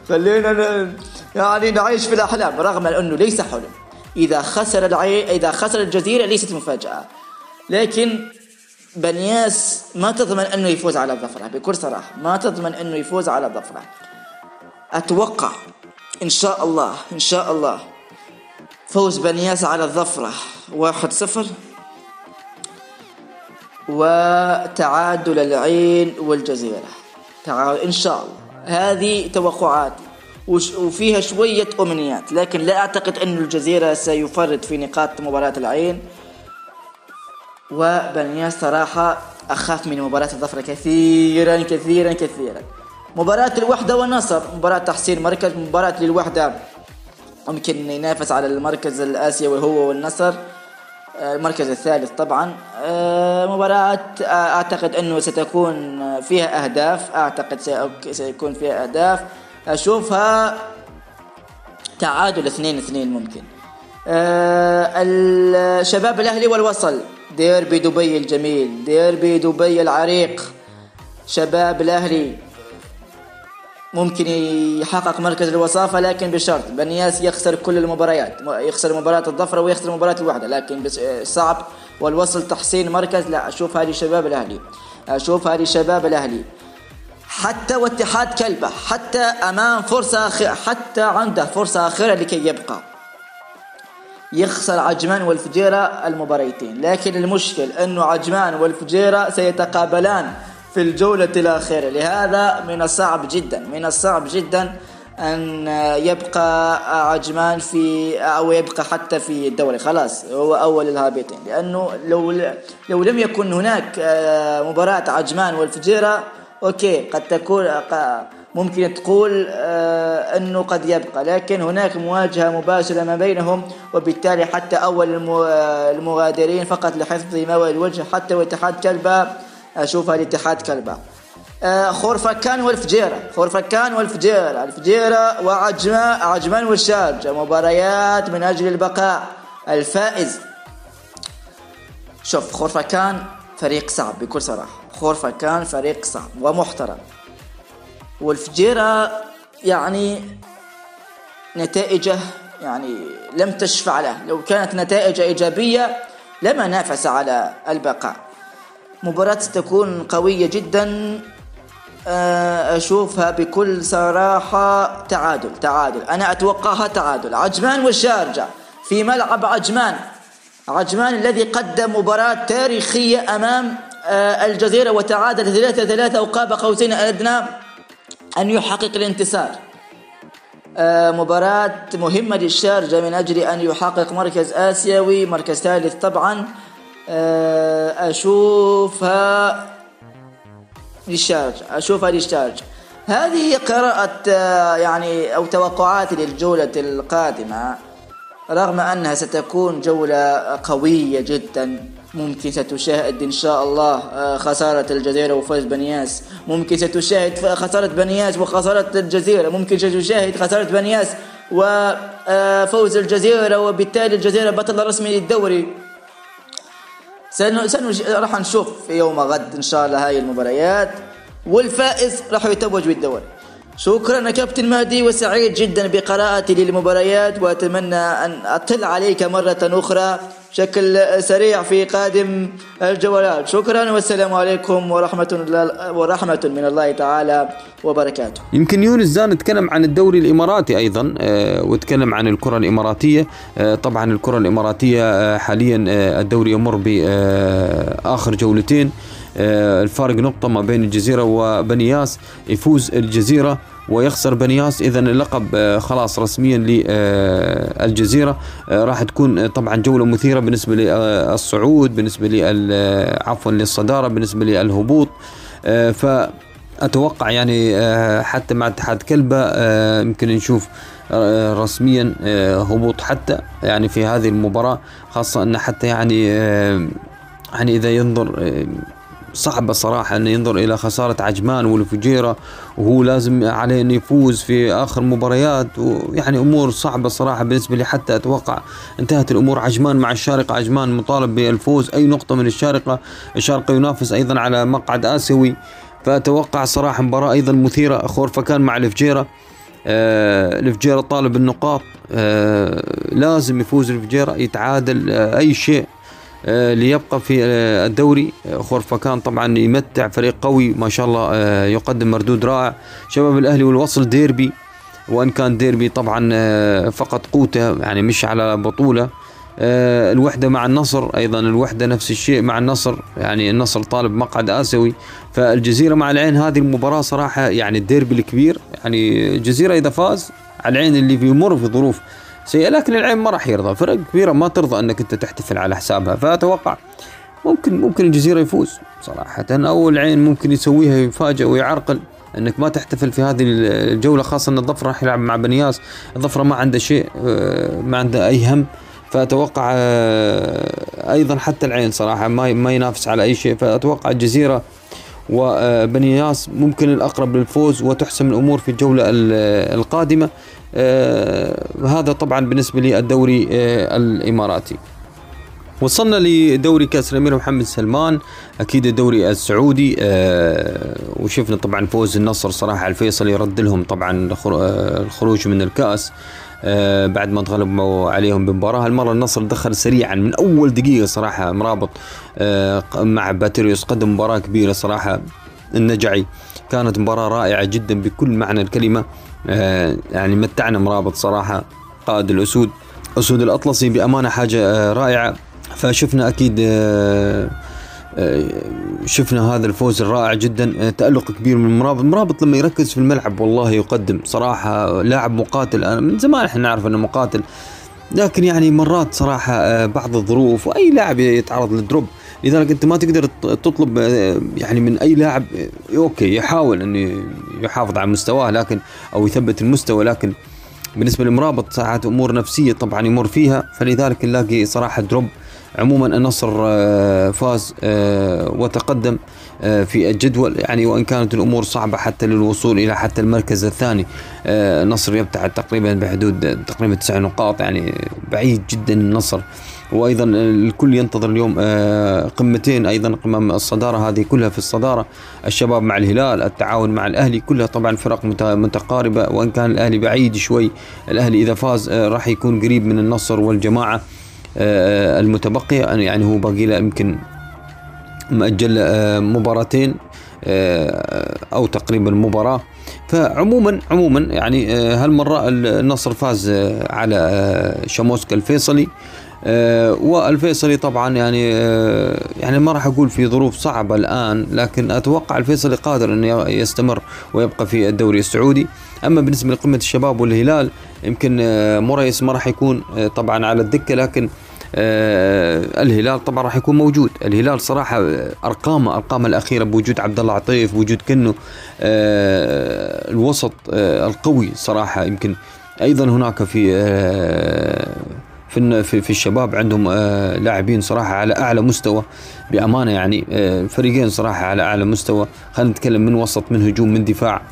D: خلينا يعني نعيش في الأحلام رغم أنه ليس حلم. إذا خسر العين إذا خسر الجزيرة ليست مفاجأة. لكن بنياس ما تضمن أنه يفوز على الظفرة بكل صراحة. ما تضمن أنه يفوز على الظفرة. أتوقع إن شاء الله إن شاء الله فوز بنياس على الظفرة واحد صفر. وتعادل العين والجزيرة. تعادل إن شاء الله. هذه توقعاتي وفيها شوية أمنيات لكن لا أعتقد أن الجزيرة سيفرط في نقاط مباراة العين. وبنياس صراحة أخاف من مباراة الظفرة كثيرا كثيرا كثيرا. مباراة الوحدة والنصر مباراة تحسين مركز مباراة للوحدة. ممكن ينافس على المركز الآسيوي هو والنصر. المركز الثالث طبعا. آه، مباراة أعتقد أنه ستكون فيها أهداف. أعتقد سيكون فيها أهداف. أشوفها تعادل اثنين اثنين ممكن. آه، الشباب الأهلي والوصل. ديربي دبي الجميل. ديربي دبي العريق. شباب الأهلي. ممكن يحقق مركز الوصافة لكن بشرط بنياس يخسر كل المباريات يخسر مباراة الظفرة ويخسر مباراة الوحدة لكن صعب والوصل تحسين مركز. لا أشوف هذه شباب الأهلي أشوف هذه شباب الأهلي. حتى واتحاد كلبة حتى أمام فرصة أخيرة حتى عنده فرصة أخيرة لكي يبقى. يخسر عجمان والفجيرة المباريتين لكن المشكل أنه عجمان والفجيرة سيتقابلان في الجولة الأخيرة. لهذا من الصعب جدا من الصعب جدا أن يبقى عجمان في أو يبقى حتى في الدوري. خلاص هو أول الهابطين. لأنه لو لو لم يكن هناك آه، مباراة عجمان والفجيرة أوكي قد تكون ممكن تقول آه، أنه قد يبقى. لكن هناك مواجهة مباشرة ما بينهم وبالتالي حتى أول المغادرين فقط لحفظ موعد الوجه حتى واتحاد كلبة اشوفها الاتحاد كلبة. آه خورفكان والفجيرة خورفكان والفجيرة الفجيرة وعجمان عجمان والشارجة مباريات من أجل البقاء. الفائز. شوف خورفكان فريق صعب بكل صراحة. خورفكان فريق صعب ومحترم. والفجيرة يعني نتائجه يعني لم تشفع له. لو كانت نتائج إيجابية لما نافس على البقاء. مباراة ستكون قوية جدا آه، أشوفها بكل صراحة تعادل تعادل. أنا أتوقعها تعادل. عجمان والشارجة في ملعب عجمان. عجمان الذي قدم مباراة تاريخية أمام آه، الجزيرة وتعادل ثلاثة ثلاثة وقاب قوسين أدنى. أن يحقق الانتصار. آه، مباراة مهمة للشارجة من أجل أن يحقق مركز آسيوي مركز ثالث طبعا. آه، أشوفها للشارج أشوفها للشارج هذه قراءة آه، يعني أو توقعاتي للجولة القادمة رغم أنها ستكون جولة قوية جدا ممكن ستشاهد إن شاء الله آه، خسارة الجزيرة وفوز بنياس. ممكن ستشاهد خسارة بنياس وخسارة الجزيرة. ممكن ستشاهد خسارة بنياس وفوز الجزيرة وبالتالي الجزيرة بطل رسمي للدوري. راح نشوف في يوم غد إن شاء الله هاي المباريات. والفائز راح يتوج بالدوري. شكرا كابتن مهدي وسعيد جدا بقراءتي للمباريات وأتمنى أن أطل عليك مرة أخرى. بشكل سريع في قادم الجولات. شكرا والسلام عليكم ورحمة الله ورحمة من الله تعالى وبركاته.
A: يمكن يونس زان نتكلم عن الدوري الإماراتي أيضا آه، وتكلم عن الكرة الإماراتية. آه، طبعا الكرة الإماراتية آه، حاليا الدوري يمر بآخر جولتين. الفارق نقطة ما بين الجزيرة وبنياس يفوز الجزيرة ويخسر بنياس. اذا اللقب آه، خلاص رسميا للجزيره آه، راح تكون طبعا جولة مثيرة بالنسبة للصعود بالنسبة لي عفوا للصدارة بالنسبة للهبوط آه، ف أتوقع يعني حتى مع اتحاد كلبة يمكن نشوف رسميا هبوط حتى يعني في هذه المباراة. خاصة إن حتى يعني يعني إذا ينظر صعبة صراحة أن ينظر إلى خسارة عجمان والفجيرة وهو لازم عليه أن يفوز في آخر مباريات ويعني أمور صعبة صراحة بالنسبة لي حتى أتوقع. انتهت الأمور عجمان مع الشارقة عجمان مطالب بالفوز أي نقطة من الشارقة؟ الشارقة ينافس أيضا على مقعد آسيوي. فأتوقع صراحة مباراة أيضا مثيرة. خورفكان مع الفجيرة. آه الفجيرة طالب النقاط. آه لازم يفوز الفجيرة يتعادل آه أي شيء. ليبقى في آه الدوري. آه خورفكان طبعا يمتع فريق قوي ما شاء الله آه يقدم مردود رائع. شباب الأهلي والوصل ديربي وإن كان ديربي طبعا آه فقط قوته يعني مش على بطولة. آه الوحدة مع النصر أيضا الوحدة نفس الشيء مع النصر يعني النصر طالب مقعد آسيوي. فالجزيرة مع العين هذه المباراة صراحة يعني الديربي الكبير يعني الجزيرة إذا فاز على العين اللي بيمر في ظروف سيئة لكن العين ما راح يرضى. فرق كبيرة ما ترضى أنك أنت تحتفل على حسابها فأتوقع ممكن ممكن الجزيرة يفوز صراحة. أو العين ممكن يسويها يفاجئ ويعرقل أنك ما تحتفل في هذه الجولة خاصة أن الظفر راح يلعب مع بنياس. الظفر ما عنده شيء ما عنده أي هم. فأتوقع أيضا حتى العين صراحة ما ما ينافس على أي شيء. فأتوقع الجزيرة وبنياس ممكن الأقرب للفوز وتحسم الأمور في الجولة القادمة. هذا طبعا بالنسبة للدوري الإماراتي. وصلنا لدوري كأس الأمير محمد سلمان أكيد الدوري السعودي. آه وشفنا طبعا فوز النصر صراحة الفيصل يرد لهم طبعا الخروج من الكأس. آه بعد ما تغلبوا عليهم بمباراة. هالمرة النصر دخل سريعا من أول دقيقة صراحة مرابط آه مع باتريوس قدم مباراة كبيرة صراحة. النجعي كانت مباراة رائعة جدا بكل معنى الكلمة. آه يعني متعنا مرابط صراحة قائد الأسود. أسود الأطلسي بأمانة حاجة رائعة. فشفنا أكيد شفنا هذا الفوز الرائع جدا تألق كبير من مرابط مرابط لما يركز في الملعب والله يقدم صراحة لاعب مقاتل. أنا من زمان إحنا نعرف أنه مقاتل لكن يعني مرات صراحة بعض الظروف وأي لاعب يتعرض للدروب لذلك أنت ما تقدر تطلب يعني من أي لاعب OK يحاول أنه يحافظ على مستواه لكن أو يثبت المستوى لكن بالنسبة لمرابط ساعات أمور نفسية طبعا يمر فيها فلذلك نلاقي صراحة دروب عموما النصر فاز وتقدم في الجدول. يعني وإن كانت الأمور صعبة حتى للوصول إلى حتى المركز الثاني النصر يبتعد تقريبا بحدود تقريبا تسع نقاط. يعني بعيد جدا النصر. وأيضا الكل ينتظر اليوم قمتين أيضا قمم الصدارة. هذه كلها في الصدارة. الشباب مع الهلال التعاون مع الأهلي كلها طبعا فرق متقاربة. وإن كان الأهلي بعيد شوي الأهلي إذا فاز راح يكون قريب من النصر والجماعة. المتبقية يعني هو باقي له يمكن مأجل مباراتين أو تقريبا مباراة. فعموما عموما يعني هالمرة النصر فاز على شاموسكا الفيصلي. والفيصلي طبعا يعني يعني ما راح أقول في ظروف صعبة الآن لكن أتوقع الفيصلي قادر إنه يستمر ويبقى في الدوري السعودي. أما بالنسبة لقمة الشباب والهلال يمكن مريس ما راح يكون طبعا على الدكة لكن الهلال طبعا راح يكون موجود. الهلال صراحة أرقامه أرقامه الأخيرة بوجود عبد الله عطيف بوجود كنو الوسط القوي صراحة. يمكن أيضا هناك في في في الشباب عندهم لاعبين صراحة على أعلى مستوى بأمانة يعني فريقين صراحة على أعلى مستوى. خلينا نتكلم من وسط من هجوم من دفاع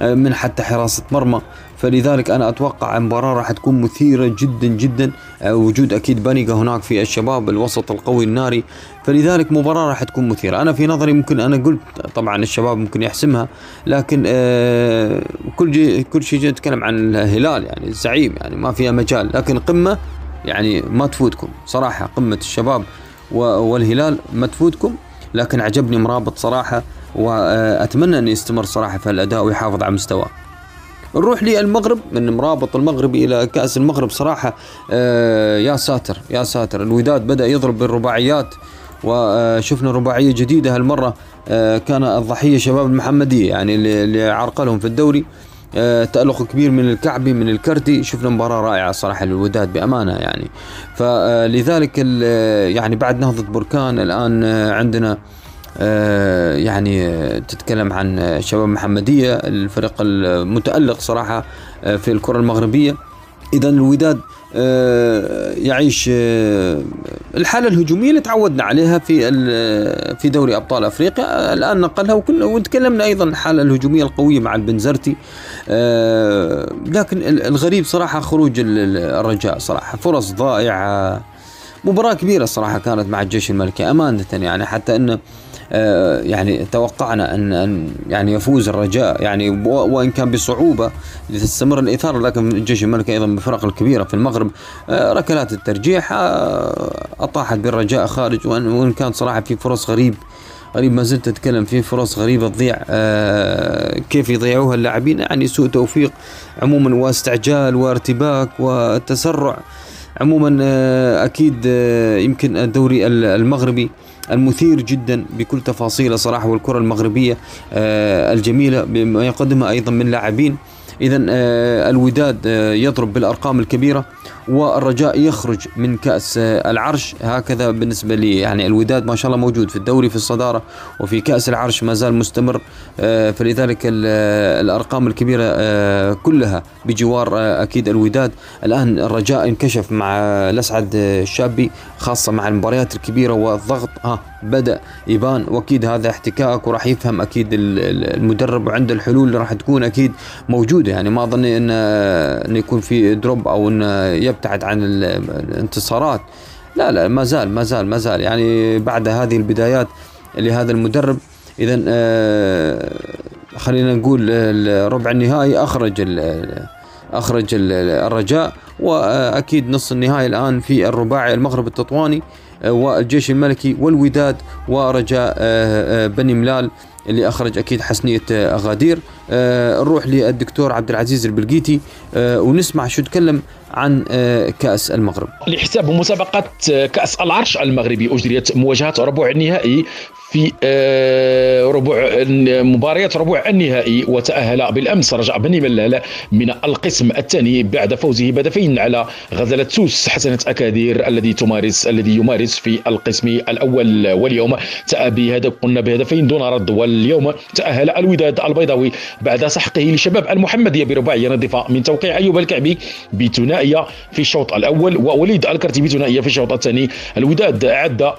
A: من حتى حراسة مرمى. فلذلك أنا أتوقع المباراه راح تكون مثيرة جدا جدا. وجود أكيد بنيقه هناك في الشباب الوسط القوي الناري. فلذلك مباراة راح تكون مثيرة. أنا في نظري ممكن أنا قلت طبعا الشباب ممكن يحسمها لكن آه كل جي كل شيء نتكلم عن الهلال يعني الزعيم يعني ما فيها مجال. لكن قمة يعني ما تفوتكم. صراحة قمة الشباب والهلال ما تفوتكم. لكن عجبني مرابط صراحة واتمنى انه يستمر صراحة في الأداء ويحافظ على مستواه. نروح للمغرب من مرابط المغربي إلى كأس المغرب صراحة آه يا ساتر يا ساتر. الوداد بدأ يضرب بالرباعيات وشفنا رباعية جديدة هالمرة آه كان الضحية شباب المحمدية يعني اللي عرقلهم في الدوري. آه تألق كبير من الكعبي من الكرتي شفنا مباراة رائعة صراحة للوداد بأمانة يعني. فلذلك يعني بعد نهضة بركان الآن عندنا يعني تتكلم عن شباب محمدية الفريق المتألق صراحة آه في الكرة المغربية. إذا الوداد آه، يعيش آه، الحالة الهجومية اللي تعودنا عليها في في دوري أبطال أفريقيا الآن نقلها وتكلمنا أيضا الحالة الهجومية القوية مع البنزرتي. آه، لكن الغريب صراحة خروج الرجاء صراحة. فرص ضائعة مباراة كبيرة صراحة كانت مع الجيش الملكي أمانة يعني حتى آه، يعني توقعنا ان أن يعني يفوز الرجاء. يعني وإن كان بصعوبة لتستمر الاثاره لكن الجيش الملكي أيضا بالفرق الكبيرة في المغرب. آه، ركلات الترجيح آه، أطاحت بالرجاء خارج وان كان صراحة في فرص غريب غريب ما زلت أتكلم في فرص غريبة تضيع كيف يضيعوها اللاعبين؟ يعني سوء توفيق عموما واستعجال وارتباك وتسرع. عموما أكيد يمكن الدوري المغربي المثير جدا بكل تفاصيله صراحة والكرة المغربية آه، الجميلة بما يقدمها أيضا من لاعبين. اذا آه، الوداد آه، يضرب بالأرقام الكبيرة. والرجاء يخرج من كأس العرش. هكذا بالنسبة لي يعني الوداد ما شاء الله موجود في الدوري في الصدارة وفي كأس العرش ما زال مستمر. آه، فلذلك الأرقام الكبيرة آه، كلها بجوار آه، أكيد الوداد. الآن الرجاء انكشف مع الأسعد الشابي خاصة مع المباريات الكبيرة والضغط. ها بدأ يبان وأكيد هذا احتكاك وراح يفهم أكيد المدرب وعنده الحلول اللي راح تكون أكيد موجودة. يعني ما أظن إنه يكون في دروب أو إنه يبتعد عن الانتصارات. لا لا ما زال ما زال ما زال. يعني بعد هذه البدايات لهذا المدرب اذا آه، خلينا نقول ربع النهائي أخرج أخرج الرجاء وأكيد نص النهائي الآن في الرباعي المغرب التطواني آه، والجيش الملكي والوداد ورجاء آه، بني ملال اللي أخرج أكيد حسنية اغادير نروح للدكتور عبد العزيز البلقيتي ونسمع شو تكلم عن آه، كأس المغرب.
E: لحساب مسابقة آه، كأس العرش المغربي أجريت مواجهة ربع النهائي في آه، ربع مباريات ربع النهائي وتأهل بالأمس رجع بني ملال من القسم الثاني بعد فوزه بهدفين على غزالة سوس. حسنة أكادير الذي تمارس الذي يمارس في القسم الأول واليوم تأى بهدف قلنا بهدفين دون رد واليوم تأهل الوداد البيضاوي بعد سحقه لشباب المحمدية برباعية نظيفة من توقيع أيوب الكعبي بثنائية في الشوط الأول ووليد الكرتي بثنائية في الشوط الثاني. الوداد عاد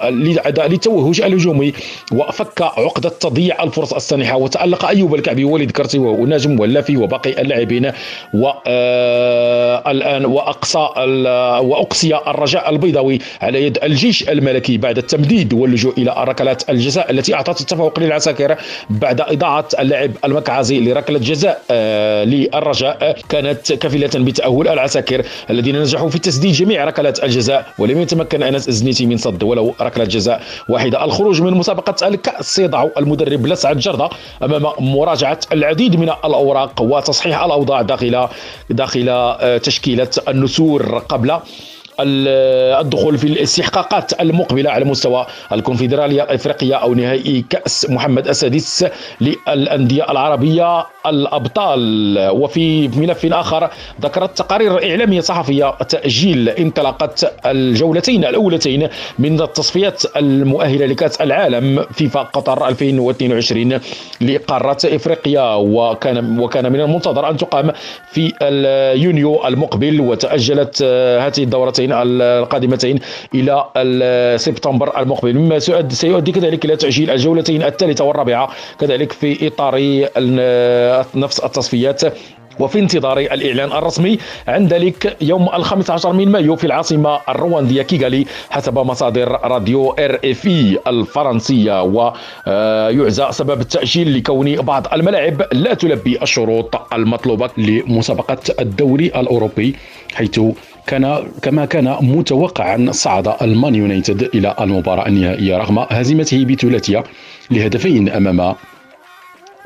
E: للتوهج الهجومي وفك عقدة تضييع الفرص السانحة وتألق أيوب الكعبي ووليد كرتي ونجم واللافي وباقي اللاعبين والآن آه، وأقصى وأقصي الرجاء البيضاوي على يد الجيش الملكي بعد التمديد واللجوء إلى ركلات الجزاء التي أعطت التفوق للعساكر بعد إضاعة اللاعب المكعازي لركلة جزاء آه، للرجاء. كانت كفيلة بتأهل العساكر الذين نجحوا في تسديد جميع ركلات الجزاء ولم يتمكن أنس إزنيتي من صد ولو ركلة جزاء واحدة. الخروج من مسابقة الكأس يضع المدرب لسعد جردة أمام مراجعة العديد من الأوراق وتصحيح الأوضاع داخل داخل آه، تشكيلة النسور قبل الدخول في الاستحقاقات المقبلة على مستوى الكونفدرالية الإفريقية أو نهائي كأس محمد السادس للأندية العربية الأبطال. وفي ملف آخر ذكرت تقارير إعلامية صحفية تأجيل انطلاقة الجولتين الأولتين من التصفيات المؤهلة لكأس العالم فيفا قطر 2022 لقارة إفريقيا. وكان وكان من المنتظر أن تقام في يونيو المقبل وتأجلت هذه الدورتين القادمتين إلى سبتمبر المقبل. مما سيؤدي كذلك إلى تأجيل الجولتين الثالثة والرابعة كذلك في إطار نفس التصفيات وفي انتظار الإعلان الرسمي. عن ذلك يوم الخامس عشر من مايو في العاصمة الرواندية كيغالي حسب مصادر راديو آر إف إي الفرنسية. ويعزى سبب التأجيل لكون بعض الملاعب لا تلبي الشروط المطلوبة لمسابقة الدوري الأوروبي حيث كان كما كان متوقعا صعد المان يونايتد إلى المباراة النهائية رغم هزيمته بثلاثية لهدفين أمام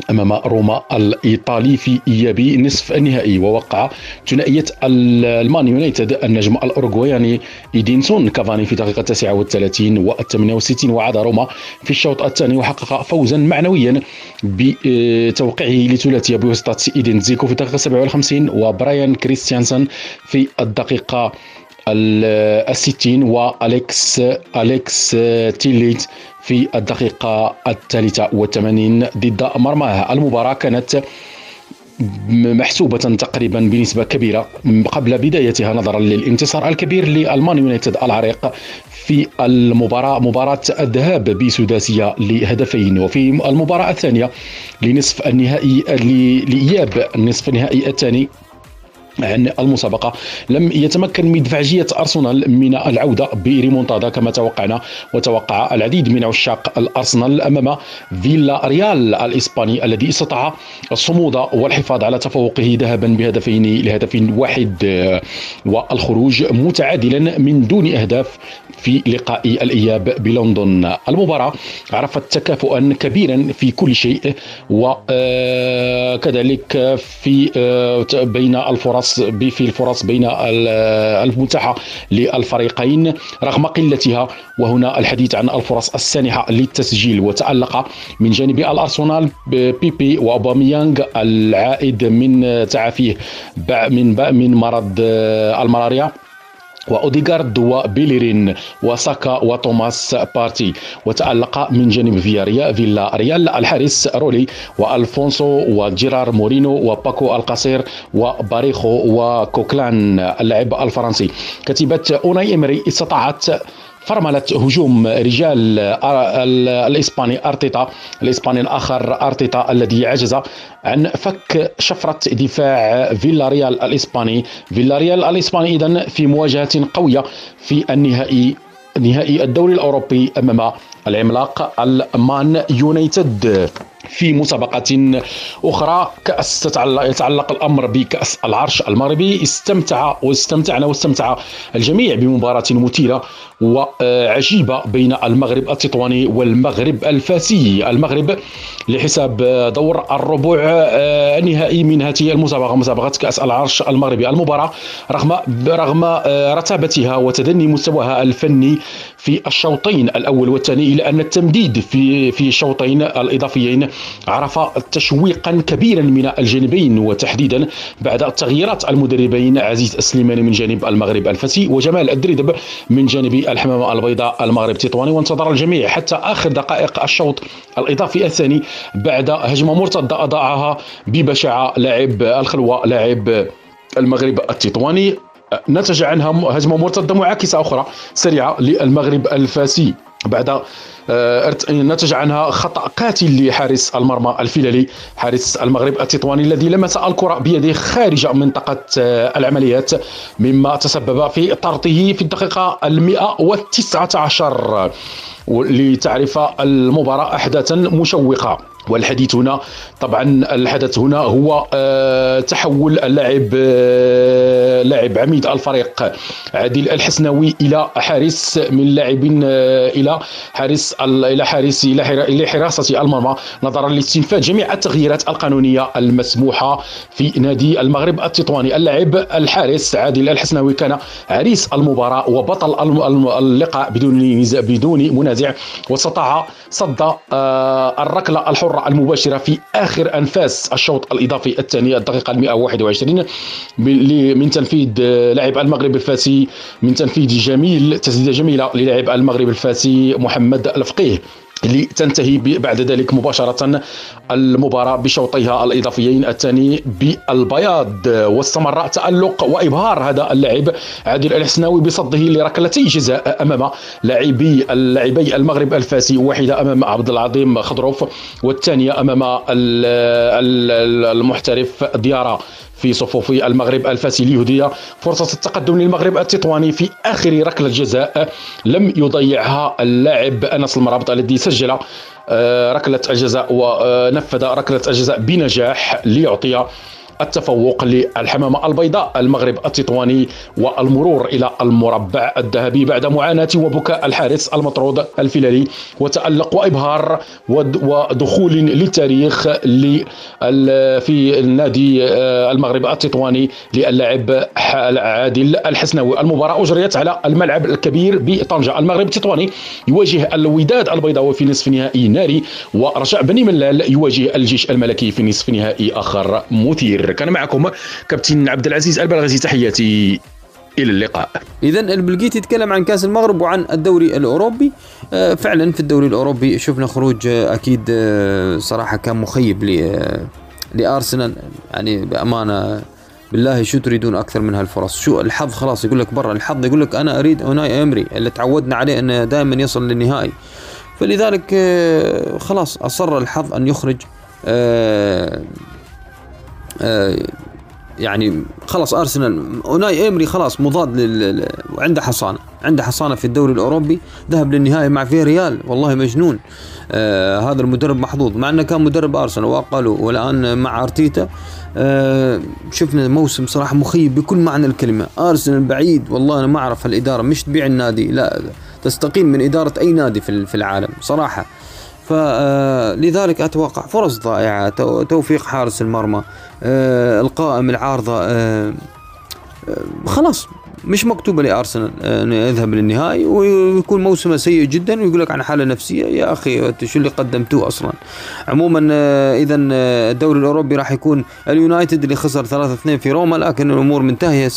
E: أمام روما الإيطالي في إياب نصف النهائي ووقع ثنائية المان يونايتد النجم الاوروغواياني إيدينسون. كافاني في دقيقة 39 و 68 وعاد روما في الشوط الثاني وحقق فوزا معنويا بتوقيعه لثلاثيه بواسطه إيدين زيكو في الدقيقه 57 وبرايان كريستيانسون في الدقيقة الستين واليكس أليكس تيليت في الدقيقة الثالثة والثمانين ضد مرماه. المباراة كانت محسوبة تقريبا بنسبة كبيرة قبل بدايتها نظرا للانتصار الكبير للمان يونايتد العريق في المباراة مباراة الذهاب بسداسية لهدفين. وفي المباراة الثانية لنصف النهائي لإياب النصف النهائي الثاني عن المسابقة لم يتمكن مدفعجية أرسنال من العودة بريمونتادا كما توقعنا وتوقع العديد من عشاق الأرسنال أمام فيلا ريال الإسباني الذي استطاع الصمود والحفاظ على تفوقه ذهبا بهدفين لهدف واحد والخروج متعادلا من دون أهداف في لقاء الإياب بلندن. المباراة عرفت تكافؤا كبيرا في كل شيء وكذلك في بين الفرص في الفرص بين المتاحة للفريقين رغم قلتها وهنا الحديث عن الفرص السانحة للتسجيل. وتألق من جانب الأرسنال بيبي وأوباميانغ العائد من تعافيه من من مرض الملاريا. وأوديغارد وبيليرين وساكا وتوماس بارتي وتألق من جانب فياريا فيلا ريال الحارس رولي وألفونسو وجيرار مورينو وباكو القصير وباريخو وكوكلان اللاعب الفرنسي. كتيبة أوناي إمري استطاعت فرملة هجوم رجال الإسباني أرتيتا الإسباني الآخر أرتيتا الذي عجز عن فك شفرة دفاع فيلاريال الإسباني. فيلاريال الإسباني إذن في مواجهة قوية في النهائي نهائي الدوري الأوروبي أمام العملاق المان يونايتد. في مسابقة أخرى كأس يتعلق الأمر بكأس العرش المغربي. استمتع واستمتعنا واستمتع الجميع بمباراة مثيرة وعجيبة بين المغرب التطواني والمغرب الفاسي. المغرب لحساب دور الربع النهائي من هذه المسابقة مسابقة كأس العرش المغربي. المباراة رغم رغم رتابتها وتدني مستواها الفني في الشوطين الأول والثاني إلى أن التمديد في في الشوطين الإضافيين عرف تشويقا كبيرا من الجانبين وتحديدا بعد تغييرات المدربين عزيز السليماني من جانب المغرب الفاسي وجمال الدريدب من جانب الحمامة البيضاء المغرب التطواني وانتظر الجميع حتى آخر دقائق الشوط الإضافي الثاني بعد هجمة مرتدة أضاعها ببشاعة لاعب الخلوة لاعب المغرب التطواني. نتج عنها هجمة مرتدة معاكسة أخرى سريعة للمغرب الفاسي. بعد آه، نتج عنها خطأ قاتل لحارس المرمى الفلالي حارس المغرب التطواني الذي لمس الكرة بيده خارج منطقة آه، العمليات مما تسبب في طرده في الدقيقة المئة والتسعة عشر. لتعرف المباراة أحداثا مشوقة. والحديث هنا طبعا الحدث هنا هو آه، تحول اللاعب آه، لاعب عميد الفريق عادل الحسناوي إلى حارس من لاعب آه، إلى حارس إلى حارس إلى حراسة المرمى. نظرا لاستنفاذ جميع التغييرات القانونية المسموحة في نادي المغرب التطواني. اللاعب الحارس عادل الحسناوي كان عريس المباراة وبطل اللقاء بدون بدون منازع. واستطاع صد الركلة الحرة الحرة المباشرة في آخر أنفاس الشوط الإضافي الثاني الدقيقة 121 من تنفيذ لاعب المغرب الفاسي من تنفيذ جميل تسديدة جميلة للاعب المغرب الفاسي محمد الفقيه. لتنتهي بعد ذلك مباشرة المباراة بشوطيها الإضافيين الثاني بالبياض. واستمر تألق وإبهار هذا اللاعب عادل الحسناوي بصده لركلتي جزاء أمام لاعبي اللاعبي المغرب الفاسي واحدة أمام عبد العظيم خضروف والثانية أمام المحترف ديارة في صفوف المغرب الفاسي ليهدي فرصة التقدم للمغرب التطواني في آخر ركلة جزاء لم يضيعها اللاعب أنس المرابط الذي سجل آه، ركلة الجزاء ونفذ ركلة الجزاء بنجاح ليعطي التفوق للحمامة البيضاء المغرب التطواني والمرور إلى المربع الذهبي بعد معاناة وبكاء الحارس المطرود الفلالي وتألق وإبهار ودخول للتاريخ في النادي آه، المغرب التطواني للاعب عادل الحسناوي. المباراة أجريت على الملعب الكبير بطنجة. المغرب التطواني يواجه الوداد البيضاوي في نصف نهائي ناري ورجاء بني ملال يواجه الجيش الملكي في نصف نهائي آخر مثير. كان معكم كابتن عبد العزيز البلغزي تحياتي إلى اللقاء.
A: اذا البلقيت يتكلم عن كأس المغرب وعن الدوري الأوروبي. آه، فعلا في الدوري الأوروبي شفنا خروج آه، أكيد آه، صراحة كان مخيب لأرسنال. يعني بأمانة بالله شو تريدون أكثر من هالفرص؟ شو الحظ؟ خلاص يقول لك برا الحظ يقول لك أنا أريد أوناي أمري اللي تعودنا عليه إنه دائما يصل للنهائي. فلذلك خلاص أصر الحظ أن يخرج يعني خلاص أرسنال أوناي امري خلاص مضاد لل عنده حصانة عنده حصانة في الدوري الأوروبي ذهب للنهائي مع في ريال والله مجنون. آه هذا المدرب محظوظ مع إنه كان مدرب أرسنال وأقلوا والآن مع أرتيتا. آه شفنا موسم صراحة مخيب بكل معنى الكلمة. أرسنال بعيد والله أنا ما أعرف الاداره مش تبيع النادي لا تستقيم من إدارة أي نادي في في العالم صراحة. فلذلك أتوقع فرص ضائعة توفيق حارس المرمى. آه، القائم العارضة آه، آه، خلاص مش مكتوبة لأرسنال إنه يذهب للنهائي ويكون موسمه سيء جدا ويقول لك عن حالة نفسية يا أخي شو اللي قدمتوه أصلا؟ عموما اذا الدوري الأوروبي راح يكون اليونايتد اللي خسر 3-2 في روما لكن الأمور منتهية 6-2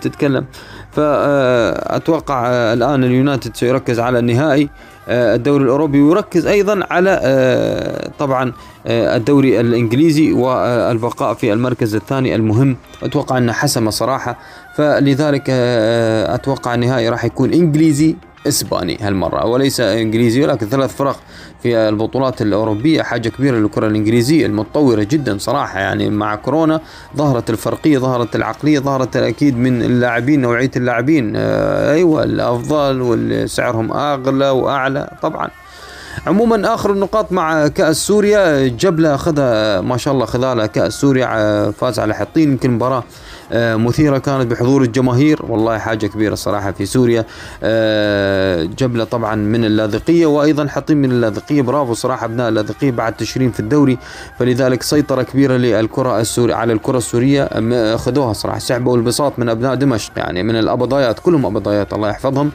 A: تتكلم. فاتوقع الآن اليونايتد سيركز على النهائي. الدوري الأوروبي. ويركز أيضا على آه، طبعا آه، الدوري الإنجليزي والبقاء في المركز الثاني المهم. أتوقع انه حسم صراحة فلذلك أتوقع النهائي راح يكون إنجليزي. إسباني هالمرة. وليس إنجليزي ولكن ثلاث فرق في البطولات الأوروبية. حاجة كبيرة للكرة الإنجليزية المتطورة جدا صراحة. يعني مع كورونا ظهرت الفرقية ظهرت العقلية ظهرت أكيد من اللاعبين نوعية اللاعبين. آه أيوه الأفضل واللي سعرهم أغلى وأعلى طبعا. عموما آخر النقاط مع كأس سوريا. جبلة أخذها ما شاء الله خذالها كاس سوريا. آه، فاز على حطين. يمكن مباراة مثيرة كانت بحضور الجماهير والله حاجة كبيرة صراحة في سوريا. آه، جبلة طبعا من اللاذقية وأيضا حطيم من اللاذقية. برافو صراحة أبناء اللاذقية بعد تشرين في الدوري. فلذلك سيطرة كبيرة للكرة السورية على الكرة السورية. أخذوها صراحة سحبوا البساط من أبناء دمشق يعني من الأبضايات كلهم أبضايات الله يحفظهم.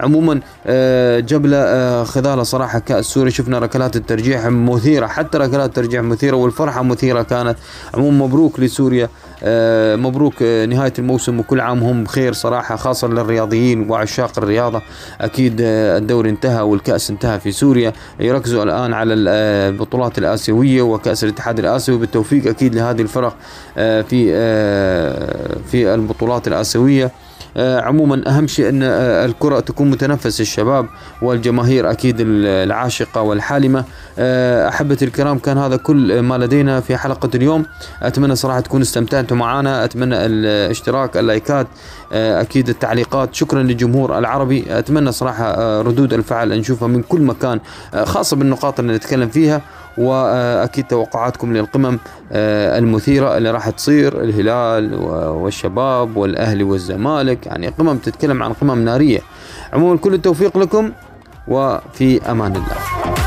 A: عموما آه، جبلة خذالة صراحة كأس سوريا. شفنا ركلات الترجيح مثيرة حتى ركلات الترجيح مثيرة والفرحة مثيرة كانت. عموما مبروك لسوريا. مبروك مبروك آه، نهاية الموسم وكل عام هم بخير صراحة خاصة للرياضيين وعشاق الرياضة. أكيد آه، الدوري انتهى والكأس انتهى في سوريا. يركزوا الآن على آه، البطولات الآسيوية وكأس الاتحاد الآسيوي. بالتوفيق أكيد لهذه الفرق في في البطولات الآسيوية. آه، عموما أهم شيء أن آه، الكرة تكون متنفس الشباب والجماهير أكيد العاشقة والحالمة. آه، أحبتي الكرام كان هذا كل ما لدينا في حلقة اليوم. أتمنى صراحة تكونوا استمتعتوا معنا أتمنى الاشتراك اللايكات أكيد التعليقات. شكرا للجمهور العربي. أتمنى صراحة ردود الفعل نشوفها من كل مكان خاصة بالنقاط اللي نتكلم فيها. وأكيد توقعاتكم للقمم آه، المثيرة اللي راح تصير الهلال والشباب والأهلي والزمالك يعني قمم تتكلم عن قمم نارية. عموما كل التوفيق لكم وفي أمان الله.